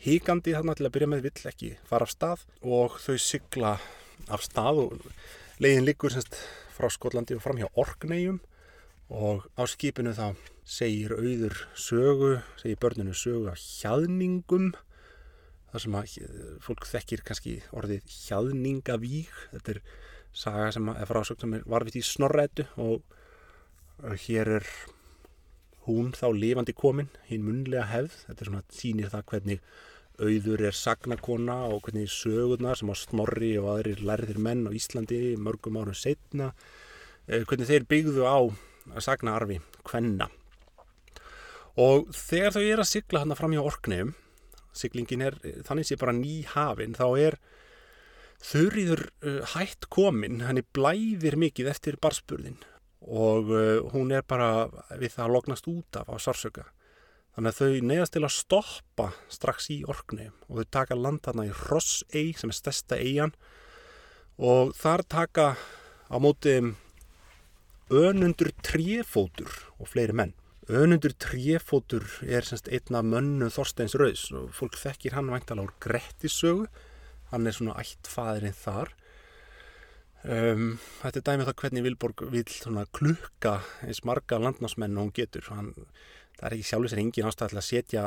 Speaker 1: híkandi þarna til að byrja með vill ekki fara af stað og þau sykla af stað og leiðin liggur semst frá Skotlandi og fram hjá Orkneium og á skipinu þá segir auður sögu, segir börnunu sögu að hjaðningum þar sem að fólk þekkir kannski orðið hjaðningavíg þetta er saga sem er frásögn sem er varfitt í snorrætu og hér er hún þá lifandi komin hinn munlega hefð, þetta er svona sínir það hvernig auður er sagnakona og hvernig sögurnar sem á snorri og aðrir lærðir menn á Íslandi mörgum árum setna eh, hvernig þeir byggðu á sagnaarfi hvenna og þegar þau er að sigla hann fram hjá orknefum siglingin er þannig sé bara ný hafin þá er Þurriður uh, hætt komin, henni blæðir mikið eftir barspurðin og uh, hún er bara við það að lognast út af á sársöka. Þannig að þau neðast til að stoppa strax í orkni og þau taka landarna í Ross-ei sem er stærsta eigan og þar taka á móti önundur tréfótur og fleiri menn. Önundur tréfótur er semst einna mönnu Þorsteins Rauðs og fólk þekkir hann væntalega úr Grettissögu hann er svona ættfæðirinn þar. Um, þetta er dæmið það hvernig Vilborg vil klukka eins marga landnámsmenn og hún getur. Hann, það er ekki sjálfur sér engin ástæð að setja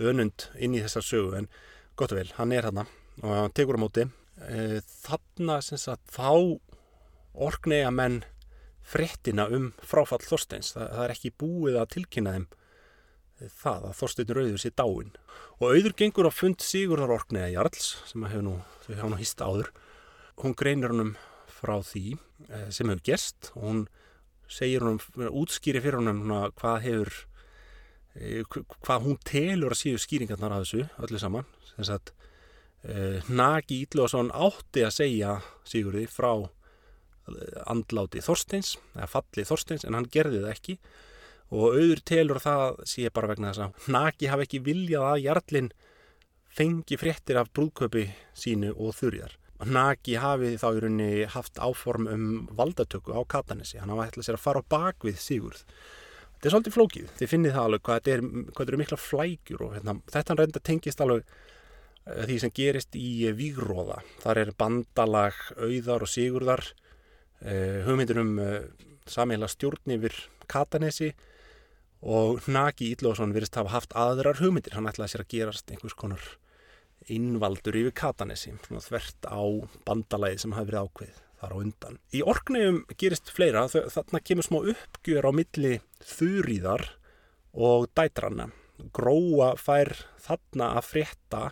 Speaker 1: önund inn í þessa sögu en gott og vel, hann er hann og hann tekur á móti. E, þarna sagt, þá orknega menn frettina um fráfall Þorsteins. Það, það er ekki búið að tilkynna þeim það að Þorstein Rauður sé dáin og auður gengur á fund Sigurðar Orkneiða Jarls sem hefur nú, þau hafa nú hýst áður. Hún greinir honum frá því eh, sem hefur gerst og hún segir honum, útskýri fyrir honum hvað hefur eh, hvað hún telur að séu skýringarnar að þessu öllu saman. Þess að eh, Nagi Ídlóðsson átti að segja Sigurði frá andláti Þorsteins eða falli Þorsteins en hann gerði það ekki og auður telur það sé bara vegna þess að Naki hafi ekki viljað að Jarlinn fengi fréttir af brúðköpi sínu og þurjar. Naki hafi þá í rauninni haft áform um valdatöku á Katanessi, hann hafa ætlað sér að fara á bakvið Sigurð. Þetta er svolítið flókið, þið finnið það alveg hvað þetta er, eru mikla flækjur og hérna, þetta reynda tengist alveg uh, því sem gerist í Vígróða. Þar er bandalag auðar og Sigurðar, uh, hugmyndir um samíla stjórn yfir Katanessi og Nagi Íllóðsson virðist hafa haft aðrar hugmyndir hann ætlaði sér að gerast einhvers konar innvaldur yfir Katanesi svona þvert á bandalæði sem hafi verið ákveð þar á undan. Í orknefum gerist fleira, þarna kemur smá uppgjör á milli þurriðar og dætranna. Gróa fær þarna að frétta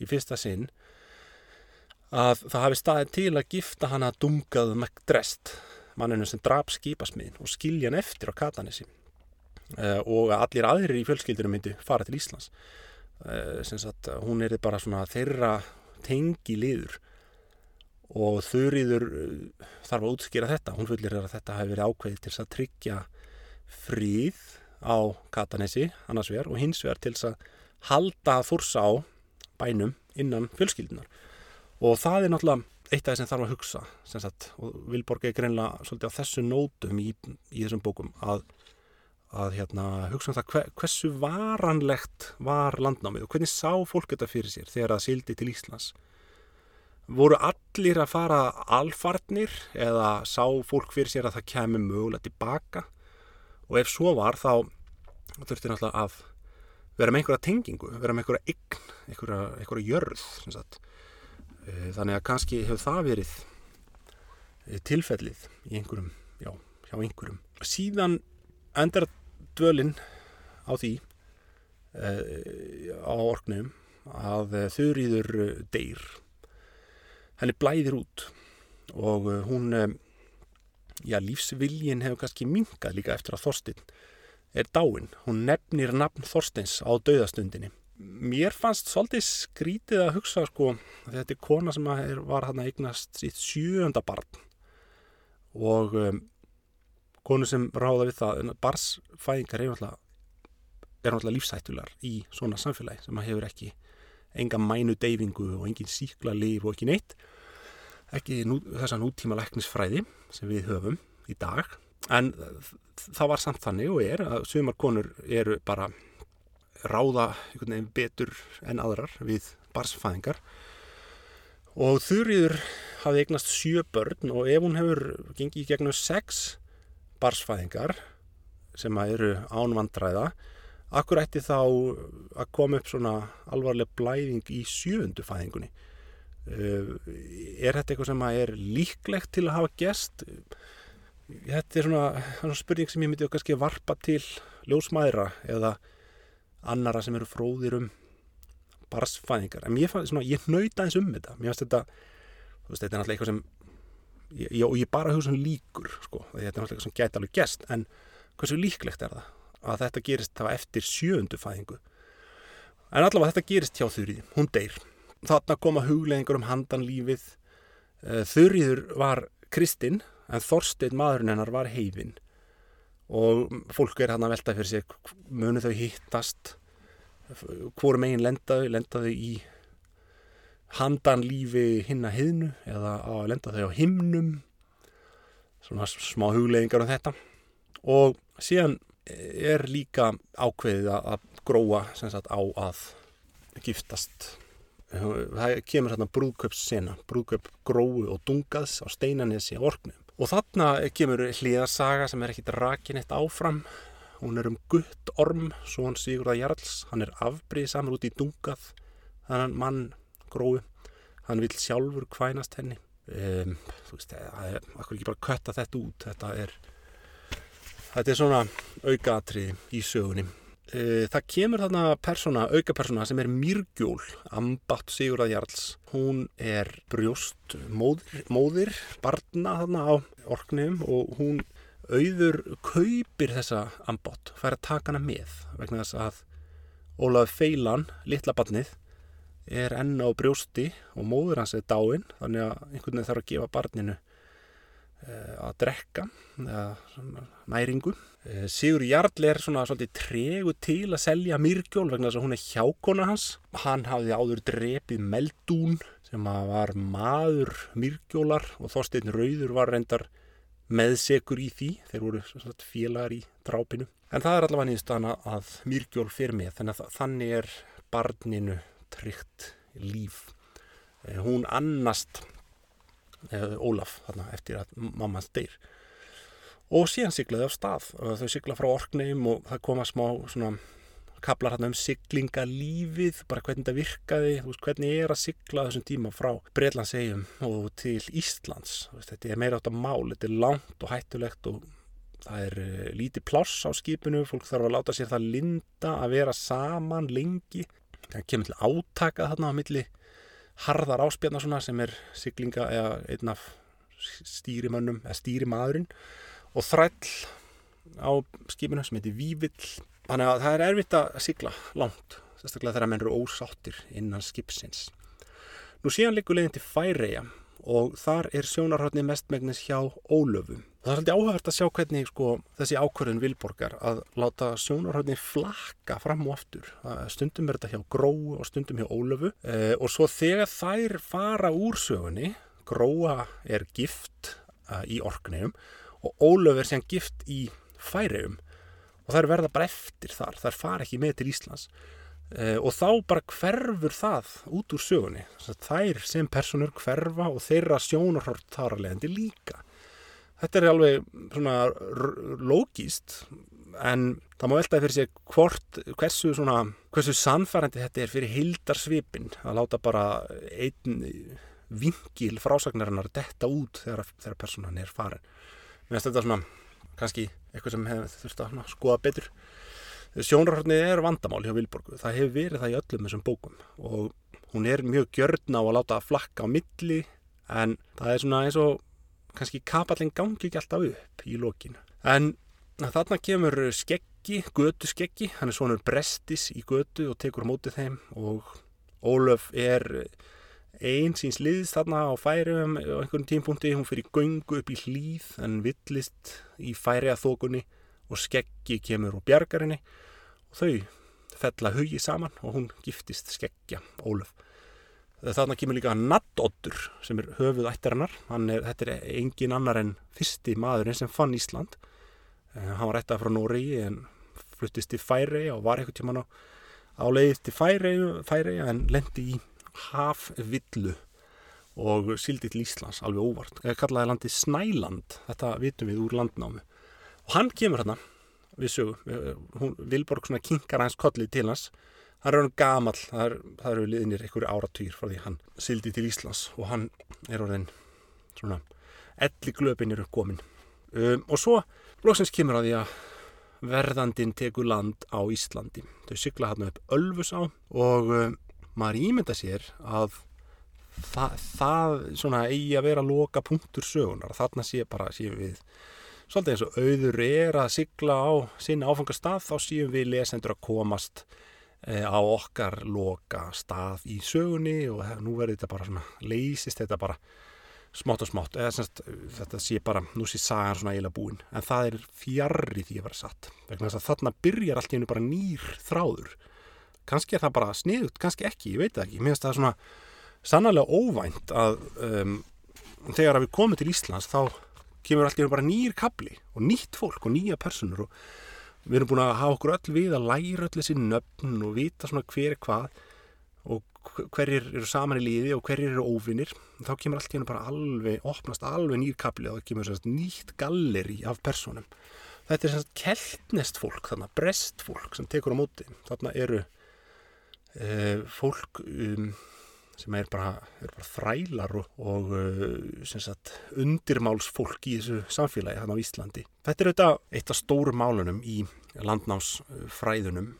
Speaker 1: í fyrsta sinn að það hafi staðið til að gifta hana Dungað McDrest, manninu sem drap skipasmiðin og skilja hann eftir á Katanesi uh, og allir aðrir í fjölskyldunum myndi fara til Íslands. Uh, sagt, hún er bara svona þeirra tengi liður. Og þurriður uh, þarf að útskýra þetta. Hún fullir að þetta hefur verið ákveðið til að tryggja fríð á Katanesi annars vegar og hins vegar til að halda þursa á bænum innan fjölskyldunar og það er náttúrulega eitt af það sem þarf að hugsa sagt, og Vilborg er greinlega svolítið á þessu nótum í, í þessum bókum að að hérna, hugsa um það hver, hversu varanlegt var landnámið og hvernig sá fólk þetta fyrir sér þegar það sildi til Íslands? Voru allir að fara alfarnir eða sá fólk fyrir sér að það kemi mögulega tilbaka? Og ef svo var þá þurfti náttúrulega að vera með einhverja tengingu, vera með einhverja ygn, einhverja, einhverja jörð eh, þannig að kannski hefur það verið eh, tilfellið í einhverjum, já, hjá einhverjum. Síðan endar dvölin á því uh, á orknum að uh, þurriður uh, deyr. Henni blæðir út og hún já, lífsviljin hefur kannski minkað líka eftir að Þorstein er dáin hún nefnir nafn Þorsteins á dauðastundinni. Mér fannst svolítið skrítið að hugsa sko, þetta er kona sem er, var hann að eignast sitt sjöönda barn og um, konu sem ráða við það barsfæðingar er náttúrulega, lífsættular í svona samfélagi sem hefur ekki enga mænu deyfingu og engin síkla líf og ekki neitt. Ekki nú, þessa nútíma læknisfræði sem við höfum í dag. En það var samt þannig og er að sumar konur eru bara ráða betur en aðrar við barsfæðingar og Þurriður hafði eignast sjö börn og ef hún hefur gengið gegnum sex barsfæðingar sem eru ánvandræða akkur ætti þá að koma upp svona alvarleg blæðing í sjöundu fæðingunni? Uh, er þetta eitthvað sem er líklegt til að hafa gest þetta er svona, svona spurning sem ég myndi kannski varpa til ljósmæðra eða annara sem eru fróðir um barsfæðingar en ég, ég nöyta eins um þetta. Mér finnst þetta þetta er náttúrulega eitthvað sem ég, ég, og ég bara hugsa um líkur sko, þetta er náttúrulega sem gæti alveg gest en hversu líklegt er það? Að þetta gerist það eftir sjöndu fæðingu. En allavega þetta gerist hjá Þurriði hún deyr, þarna koma hugleðingur um handan lífið. Eh, Þurriður var kristinn en Þorstein maðurinn hennar var heifinn og fólk er hann að velta fyrir sig munu þau hittast? Hvorum eigin lendaðu lendaðu í handan lífi hinn að hiðnu eða að lenda þau á himnum. Svona smá hugleðingar um þetta. Og síðan er líka ákveðið að gróa sagt, á að giftast. Það kemur hérna brúðköpssena brúðköp gróu og dungaðs á steinanessi á orknum og þarna kemur hlýðarsaga sem er ekkit rakin eitt áfram. Hún er um gutt orm svo hann Sigurða Jarls. Hann er afbrið samar út í dungað. Þannig mann grói hann vil sjálfur kvænast henni. Um, þú veist, það er akkur ekki bara að kötta þetta út? Þetta er þetta er svona aukaatrið í sögunni. Uh, það kemur þarna persóna, aukapersóna sem er Mýrgjól Ambatt Sigurða Jarls. Hún er brjóst móðir, móðir barna þarna á orknum og hún auður kaupir þessa Ambatt fær að taka hana með vegna þess að Ólaf Feilan, litla barnið er enn á brjósti og móður hans er dáin þannig að einhvern veginn þarf að gefa barninu uh, að drekka næringu. Uh, Sigur Jarl er svona svolítið tregu til að selja myrkjól vegna þess að hún er hjákona hans. Hann hafði áður drepið Meldún sem var maður myrkjólar og Þorstein Rauður var reyndar meðsegur í því. Þeir voru félagar í drápinu. En það er allavega nýðist að myrkjól fyrir með þannig þannig er barninu tryggt líf. Eh, hún annast eh, Ólaf þarna, eftir að mamma deyr. Og síðan siglaði á stað. Þau sigla frá orkneim og það koma smá svona kaplar hérna um siglingalífið, bara hvernig þetta virkaði, veist, hvernig er að sigla þessum tíma frá Breitlandsegjum og til Íslands. Þetta er meira átt að mál, þetta er langt og hættulegt og það er lítið pláss á skipinu, fólk þarf að láta sér það linda að vera saman lengi það kemur til átaka þarna á milli harðar áspjarnar sem er siglinga eða einn af stýrimönnum eða stýrimaðurinn og þræll á skipinu sem heitir Vívill þannig að það er erfitt að sigla langt sérstaklega þegar menn eru ósáttir innan skipsins nú síðan likur leiðin til Færeia og þar er sjónarhaldni mestmægnis hjá Ólöfu. Það er svolítið áhugavert að sjá hvernig sko, þessi ákvörðun Vilborgar að láta sjónarhaldni flakka fram og aftur. Stundum er þetta hjá Gróu og stundum hjá Ólöfu eh, og svo þegar þær fara úr sögunni, Gróa er gift eh, í orknegjum og Ólöfu er síðan gift í færegjum og þær verða bara eftir þar, þær fara ekki með til Íslands. Uh, og þá bara hverfur það út úr sögunni þær sem personur hverfa og þeirra sjónarhort þar að leiðandi líka þetta er alveg svona logíst en það má veltaði fyrir sig hvort hversu svona, hversu sannfærandi þetta er fyrir hildarsvipin að láta bara einn vingil frásagnarinnar detta út þegar, þegar personan er farin. Mér finnst þetta svona kannski eitthvað sem hefur þurft að skoða betur. Sjónarhörnið er vandamál hjá Vilborgu. Það hefur verið það í öllum þessum bókum og hún er mjög gjörn á að láta flakka á milli en það er svona eins og kannski kapallin gangi ekki alltaf upp í lokinu en þarna kemur skeggi, götu skeggi hann er svonur brestis í götu og tekur mótið þeim og Ólöf er einn síns liðs þarna á færiðum á einhvern tímpunkti, hún fyrir göngu upp í hlýð en villist í færiða þókunni og skeggi kemur úr bjargarinni og þau fell að hugi saman og hún giftist skeggja Ólöf. Þarna kemur líka Naddoddur sem er höfuð ættarinnar. Er, þetta er engin annar en fyrsti maðurinn sem fann Ísland. Uh, hann var ættað frá Nóri en fluttist til Færi og var eitthvað tíman á, á leið til Færi, Færi en lendi í hafvillu og sildi til Íslands alveg óvart. Það kallaði landi Snæland. Þetta vitum við úr landnámi. Og hann kemur hérna við sögum, Vilborg svona kinkar hans kollið til hans hann er orðin gamal, það, er, eru liðinir einhverju áratýr frá því hann sildi til Íslands og hann er orðin svona elli glöpin eru komin um, og svo loksins kemur að því að verðandin tekur land á Íslandi. Þau sykla hann upp Ölfus á og um, maður ímynda sér að það, það svona eigi að vera loka punktur sögunar þarna sé bara, séum við svolítið eins og auður er að sigla á sinna áfangastað þá séum við lesendur að komast á okkar loka stað í sögunni og nú verður þetta bara svona, leysist þetta bara smátt og smátt, eða semst þetta sé bara, nú sé sagan svona eiginlega búin en það er fjarrri því að vera satt vegna þess að þarna byrjar allt í hennu bara nýr þráður. Kannski er það bara sniðut, kannski ekki, ég veit það ekki mér finnst það svona sannarlega óvænt að um, þegar að við komum til Íslands þá kemur alltaf bara nýjir kabli og nýtt fólk og nýja personur og við erum búin að hafa okkur öll við að læra öll þessi nöfn og vita svona hver er hvað og hverjir eru saman í líði og hverjir eru óvinnir þá kemur alltaf bara alveg opnast alveg nýjir kabli og það kemur svona nýtt galleri af personum þetta er svona keltnest fólk þannig að brest fólk sem tekur á móti. Þarna eru e, fólk um sem er bara, er bara þrælar og, og uh, sagt, undirmálsfólk í þessu samfélagi hann á Íslandi. Þetta er auðvitað eitt af stórum málunum í landnámsfræðunum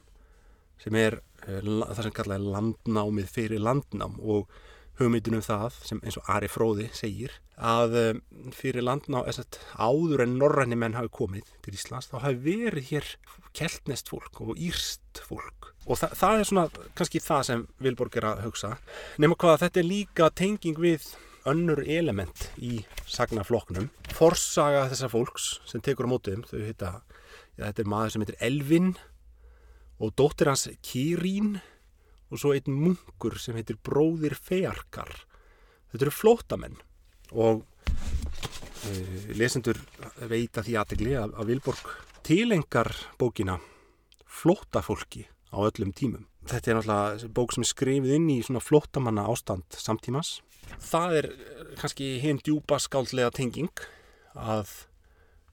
Speaker 1: sem er uh, það sem kallaði landnámið fyrir landnám og hugmyndunum það sem eins og Ari Fróði segir að um, fyrir landná áður en norræni menn hafi komið til Íslands þá hafi verið hér keltnest fólk og írst fólk. Og þa það er svona kannski það sem Vilborg er að hugsa. Nema hvað að þetta er líka tenging við önnur element í sagnafloknum forsaga þessar fólks sem tekur á mótum þau heita, ja, þetta er maður sem heitir Elvin og dóttir hans Kirín og svo einn munkur sem heitir Bróðir Fearkar þetta eru flótamenn og uh, lesendur veita því aðtegli að, að Vilborg tilengar bókina flótafólki á öllum tímum. Þetta er náttúrulega bók sem er skrifið inn í svona flótamanna ástand samtímas það er kannski hinn djúpa skáldlega tenging að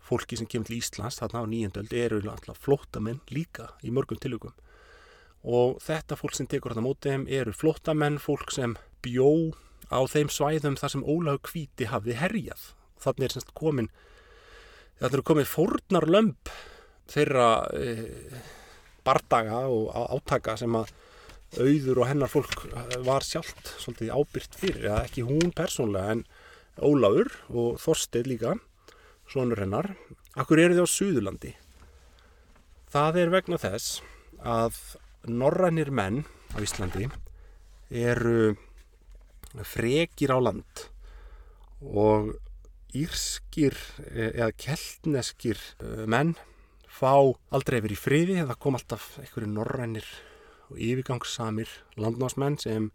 Speaker 1: fólki sem kemur til Íslands þarna á nýjendöld eru flótamenn líka í mörgum tilökum og þetta fólk sem tekur þetta mótið þeim eru flottamenn, fólk sem bjó á þeim svæðum þar sem Ólaug Kvíti hafði herjað. Þannig er semst komin, þannig er komin fórnar lömp þeirra e, bardaga og átaka sem að auður og hennar fólk var sjálft svolítið ábyrgt fyrir, eða ekki hún persónlega en Ólaur og Þorstein líka, svonur hennar. Akkur eru þið á Suðurlandi? Það er vegna þess að norrænir menn á Íslandi eru frekir á land og írskir eða keltneskir eh, menn fá aldrei verið í friði eða kom alltaf einhverju norrænir og yfirgangssamir landnáðsmenn sem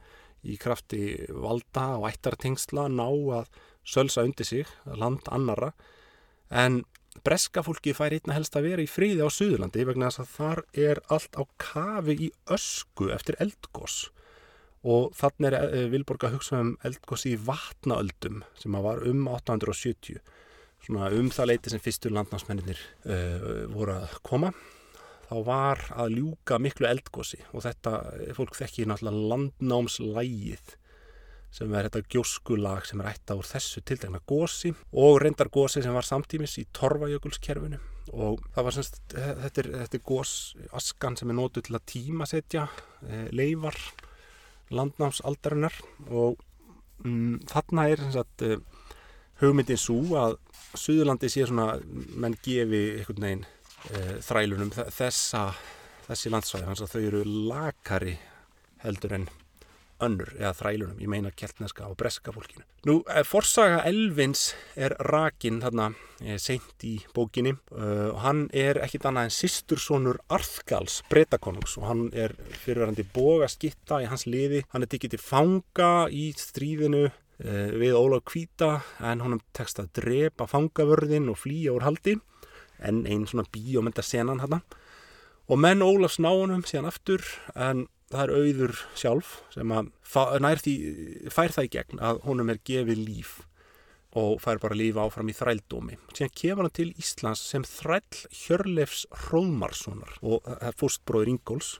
Speaker 1: í krafti valda og ættartengsla ná að sölsa undir sig land annara en breska fólki fær einna helst að vera í fríði á Suðurlandi vegna þess að þar er allt á kafi í ösku eftir eldgós og þannig er eh, Vilborg að hugsa um eldgós í vatnaöldum sem var um 870 svona um það leiti sem fyrstur landnámsmenninir uh, voru að koma. Þá var að ljúka miklu eldgósi og þetta fólk þekki náttúrulega landnámslægið sem er þetta gjóskulag sem er ætta úr þessu tildegna gósi og reyndar gósi sem var samtímis í Torfajökulskerfinu. Og það var semst, þetta er, þetta er gós askan sem er nótuð til að tímasetja e, leifar landnámsaldarinnar. Og mm, þarna er semst e, hugmyndin svo að Suðurlandi sé svona, menn gefi einhvern veginn e, þrælunum þessa, þessi landsvæði, þannig að þau eru lakari heldur en önnur eða þrælunum, ég meina keltneska og breska fólkinu. Nú, eh, forsaga Elvins er rakin þarna eh, seint í bókinni uh, og hann er ekkit annað en sýstursonur Arthgals breytakonungs og hann er fyrirverandi bógaskitta í hans liði. Hann er tikið til fanga í stríðinu uh, við Ólaf Kvíta en honum tekst að drepa fangavörðin og flýja úr haldi en einn svona bíómynda senan hann og menn Ólafs náunum síðan aftur en það er auður sjálf sem að því, fær það í gegn að honum er gefið líf og fær bara líf áfram í þrældómi. Síðan kemur hann til Íslands sem þræll Hjörleifs Hróðmarssonar og það er fórstbróður Ingóls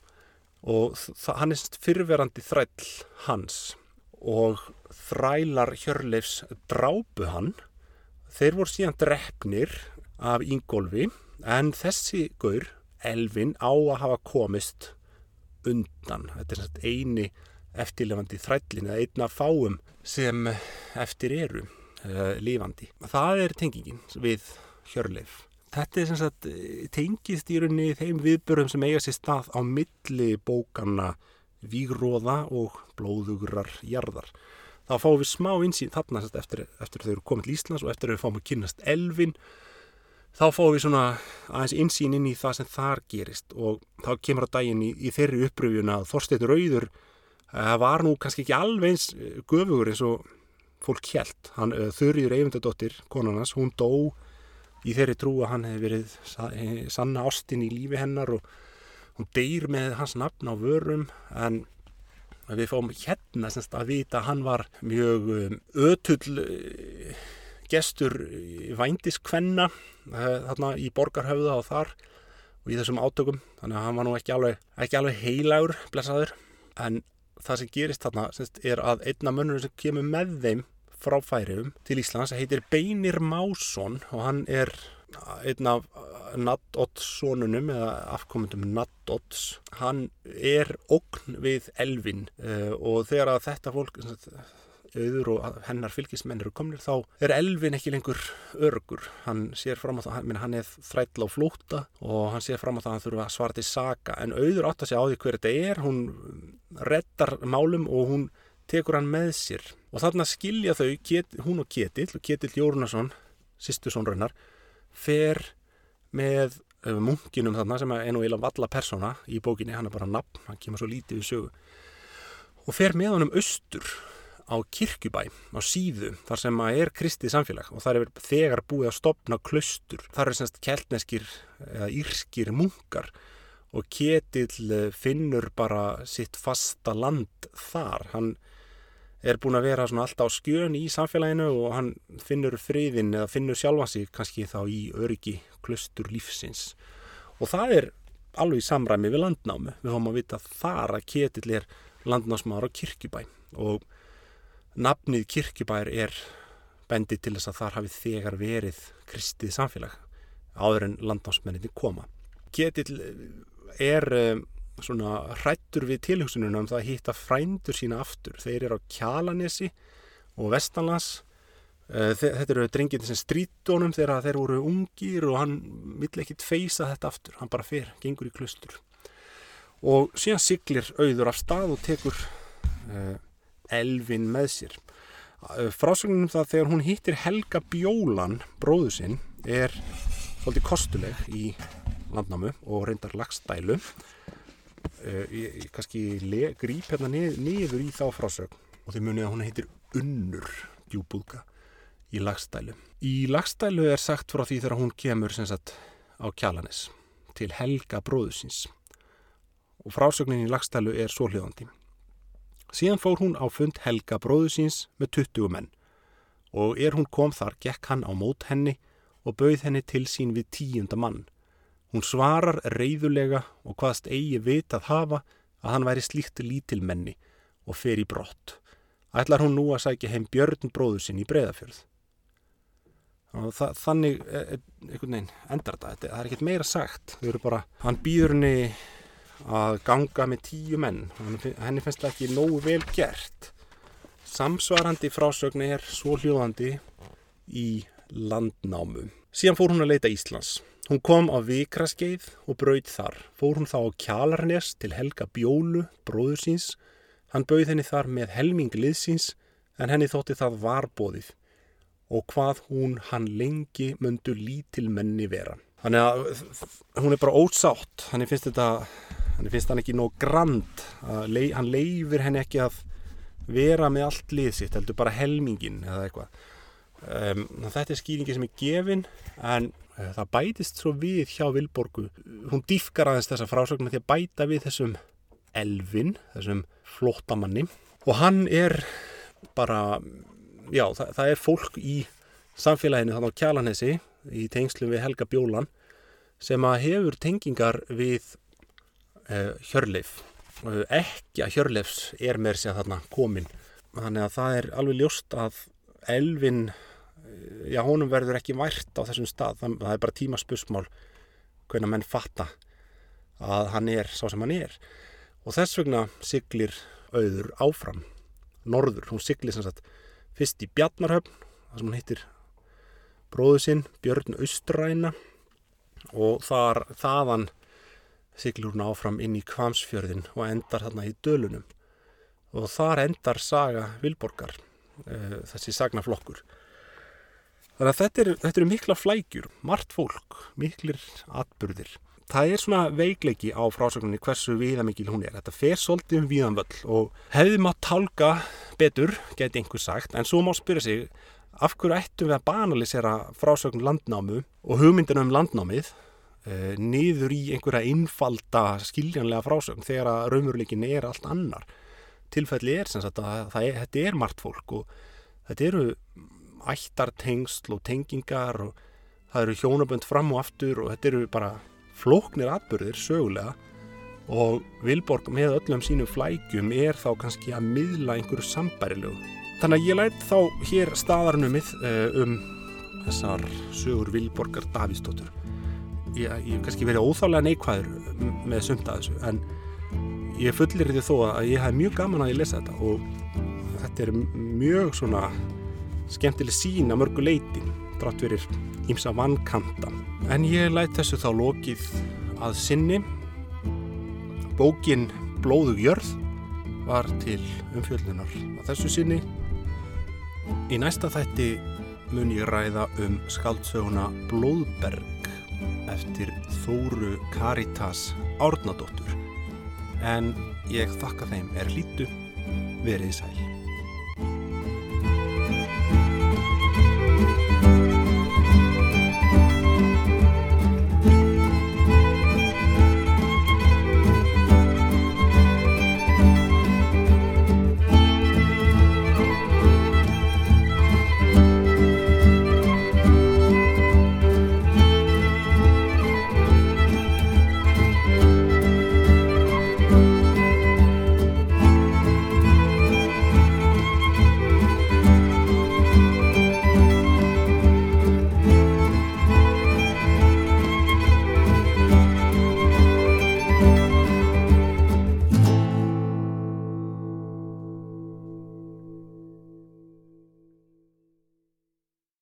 Speaker 1: og hann er fyrverandi þræll hans og þrælar Hjörleifs drápu hann. Þeir voru síðan drefnir af Ingólfi en þessi gaur, Elvin, á að hafa komist undan. Þetta er eini eftirlefandi þrællin eða einna fáum sem eftir eru uh, lífandi. Það er tengingin við hjörleif. Þetta er sem sagt tengist í rauninni þeim viðbörðum sem eiga sér stað á milli bókanna Vígróða og Blóðugrar jarðar. Þá fáum við smá insýn þarna eftir, eftir þau eru komið til Íslands og eftir þau fáum við kynast elvin þá fáum við svona aðeins insýn inn í það sem þar gerist og þá kemur á daginn í, í þeirri uppröfjun að Þorstein Rauður eh, var nú kannski ekki alveg eins eh, göfugur eins og fólk hjælt hann eh, þurriður Eyvindadóttir konarnas, hún dó í þeirri trú að hann hefði verið sanna ástin í lífi hennar og hún deyr með hans nafn á vörum. En við fáum hérna semst að vita að hann var mjög ötull gestur vændiskvenna eh, þarna í borgarhöfða og þar og í þessum átökum. Þannig að hann var nú ekki alveg, ekki alveg heilagur blessaður. En það sem gerist þarna semst, er að einna mönnur sem kemur með þeim frá færiðum til Íslands heitir Beinir Másson og hann er einn af Naddotts-sónunum eða afkomundum Naddotts hann er okn við Elvin og þegar að þetta fólk auður og hennar fylgismenn eru komnir þá er Elvin ekki lengur örgur. Hann sér fram á það, hann er þrætla á flóta og hann sér fram á það að hann þurfa að svara til saga en auður átt að segja á því hver þetta er hún reddar málum og hún tekur hann með sér. Og þarna skilja þau, ket, hún og Ketill og Ketill Jórnarsson, sýstusónrunnar fer með uh, munkinum þarna sem er nú eila valla persóna í bókinni, hann er bara nafn, hann kemur svo lítið við sögu. Og fer með honum austur á kirkjubæ á síðu þar sem að er kristið samfélag og það er þegar búið að stopna klaustur. Það er semst keltneskir eða írskir munkar og Ketill eh, finnur bara sitt fasta land þar. Hann er búin að vera alltaf á skjön í samfélaginu og hann finnur friðin eða finnur sjálfa sig kannski þá í öryggi klaustur lífsins. Og það er alveg í samræmi við landnámi. Við höfum að vita þar að Ketill er landnámsmaður á kirkjubæ og nafnið kirkjubær er bendið til þess að þar hafi þegar verið kristið samfélag áður en landnámsmenninni koma. Ketill er um, svona hrættur við tilhugsununa um það að hitta frændur sína aftur. Þeir eru á Kjalanesi og Vestanlands. Eh, þetta eru drengið sem strítónum þegar þeir voru ungir og hann vill ekkit feysa þetta aftur. Hann bara fer, gengur í klustur. Og síðan siglir auður af stað og tekur Elvin með sér. Frásögnum það þegar hún hittir Helga Bjólan, bróðu sinn, er svolítið kostuleg í landnámu og reyndar lagstælu. Ég, kannski grýp hérna nið, niður í þá frásögn og þið munið að hún heitir Unnur djúbúðka í lagstælu. Í lagstælu er sagt frá því þegar hún kemur sagt, á kjalanis til Helga bróðusins og frásögnin í lagstælu er svo hljóðandi. Síðan fór hún á fund Helga bróðu síns með 20 menn og er hún kom þar gekk hann á mót henni og bauð henni til sín við tíunda mann. Hún svarar reyðulega og hvaðst eigi vit að hafa að hann væri slíkt lítilmenni og fer í brott. Ætlar hún nú að sækja heim Björn bróðu sinn í breyðafjörð. þa þannig e, e, einhvern veginn endar þetta, það er ekkert meira sagt þau eru bara, hann býður henni að ganga með tíu menn. Henni finnst það ekki nógu vel gert. Samsvarandi frásögn er svo hljóðandi í landnámu síðan fór hún að leita Íslands. Hún kom á Vikraskeið og brauð þar. Fór hún þá á Kjalarnes til Helga Bjólu, bróður síns. Hann bauð henni þar með helming liðsins en henni þótti það varbóðið og hvað hún hann lengi myndu lítil menni vera. Þannig að hún er bara ósátt, hann finnst þetta, hann finnst hann ekki nóg grand, lei, hann leifir henni ekki að vera með allt lið sitt, heldur bara helmingin eða eitthvað. Um, þetta er skýringi sem er gefin en uh, það bætist svo við hjá Vilborgu. Hún dýfkar aðeins þessa frásögnu því að bæta við þessum elvin, þessum flóttamanni og hann er bara já, það, það er fólk í samfélaginu þannig á Kjalanesi í tengslum við Helga Bjólan sem að hefur tengingar við Hjörleif. Uh, ekki að Hjörleifs er með sér þarna komin. Þannig að það er alveg ljóst að Elvin uh, já, honum verður ekki vært á þessum stað. Það, er bara tíma spusmál hvernig menn fatta að hann er sá sem hann er. Og þess vegna siglir auður áfram norður, hún siglir sem sagt fyrst í Bjarnarhöfn þar sem hún hittir bróðu sinn Björn Austræna. Og þar, þaðan siglir hún áfram inn í Kvamsfjörðin og endar þarna í Dölunum. Og þar endar saga Vilborgar uh, þessi sagnaflokkur. Þannig að þetta eru er mikla flækjur margt fólk, miklir atbyrðir það er svona veikleiki á frásögninni hversu viðamikil hún er. Þetta fer svolítið um viðanvöll og hefði maður tálka betur, geti einhver sagt, en svo má spyrja sig af hverju ættum við að banalisera frásögn landnámu og hugmyndinu um landnámið niður í einhverja innfalda skiljanlega frásögn þegar að raumurleikin er allt annar. Tilfelli er sem sagt að það þetta er margt fólk og þetta eru ættartengsl og tengingar og það eru hjónabönd fram og aftur og þetta eru bara flóknir atbyrðir sögulega og Vilborg með öllum sínum flækjum er þá kannski að miðla einhverju sambærilegu. Þannig að ég lætt þá hér staðarnumið uh, um þessar sögur Vilborgar Davíðsdóttur. Ég hef kannski verið óþálega neikvæður með sumt að þessu en ég fullir því þó að ég hef mjög gaman að ég lesa þetta og þetta er mjög svona skemmtileg sín að mörgu leitin drátt verir ímsa vannkanta. En ég læt þessu þá lokið að sinni. Bókin Blóðu jörð var til umfjöldunar að þessu sinni. Í næsta þætti mun ég ræða um skaldsöguna Blóðberg eftir Þóru Karitas Árnadóttur. En ég þakka þeim er lítu verið sæl.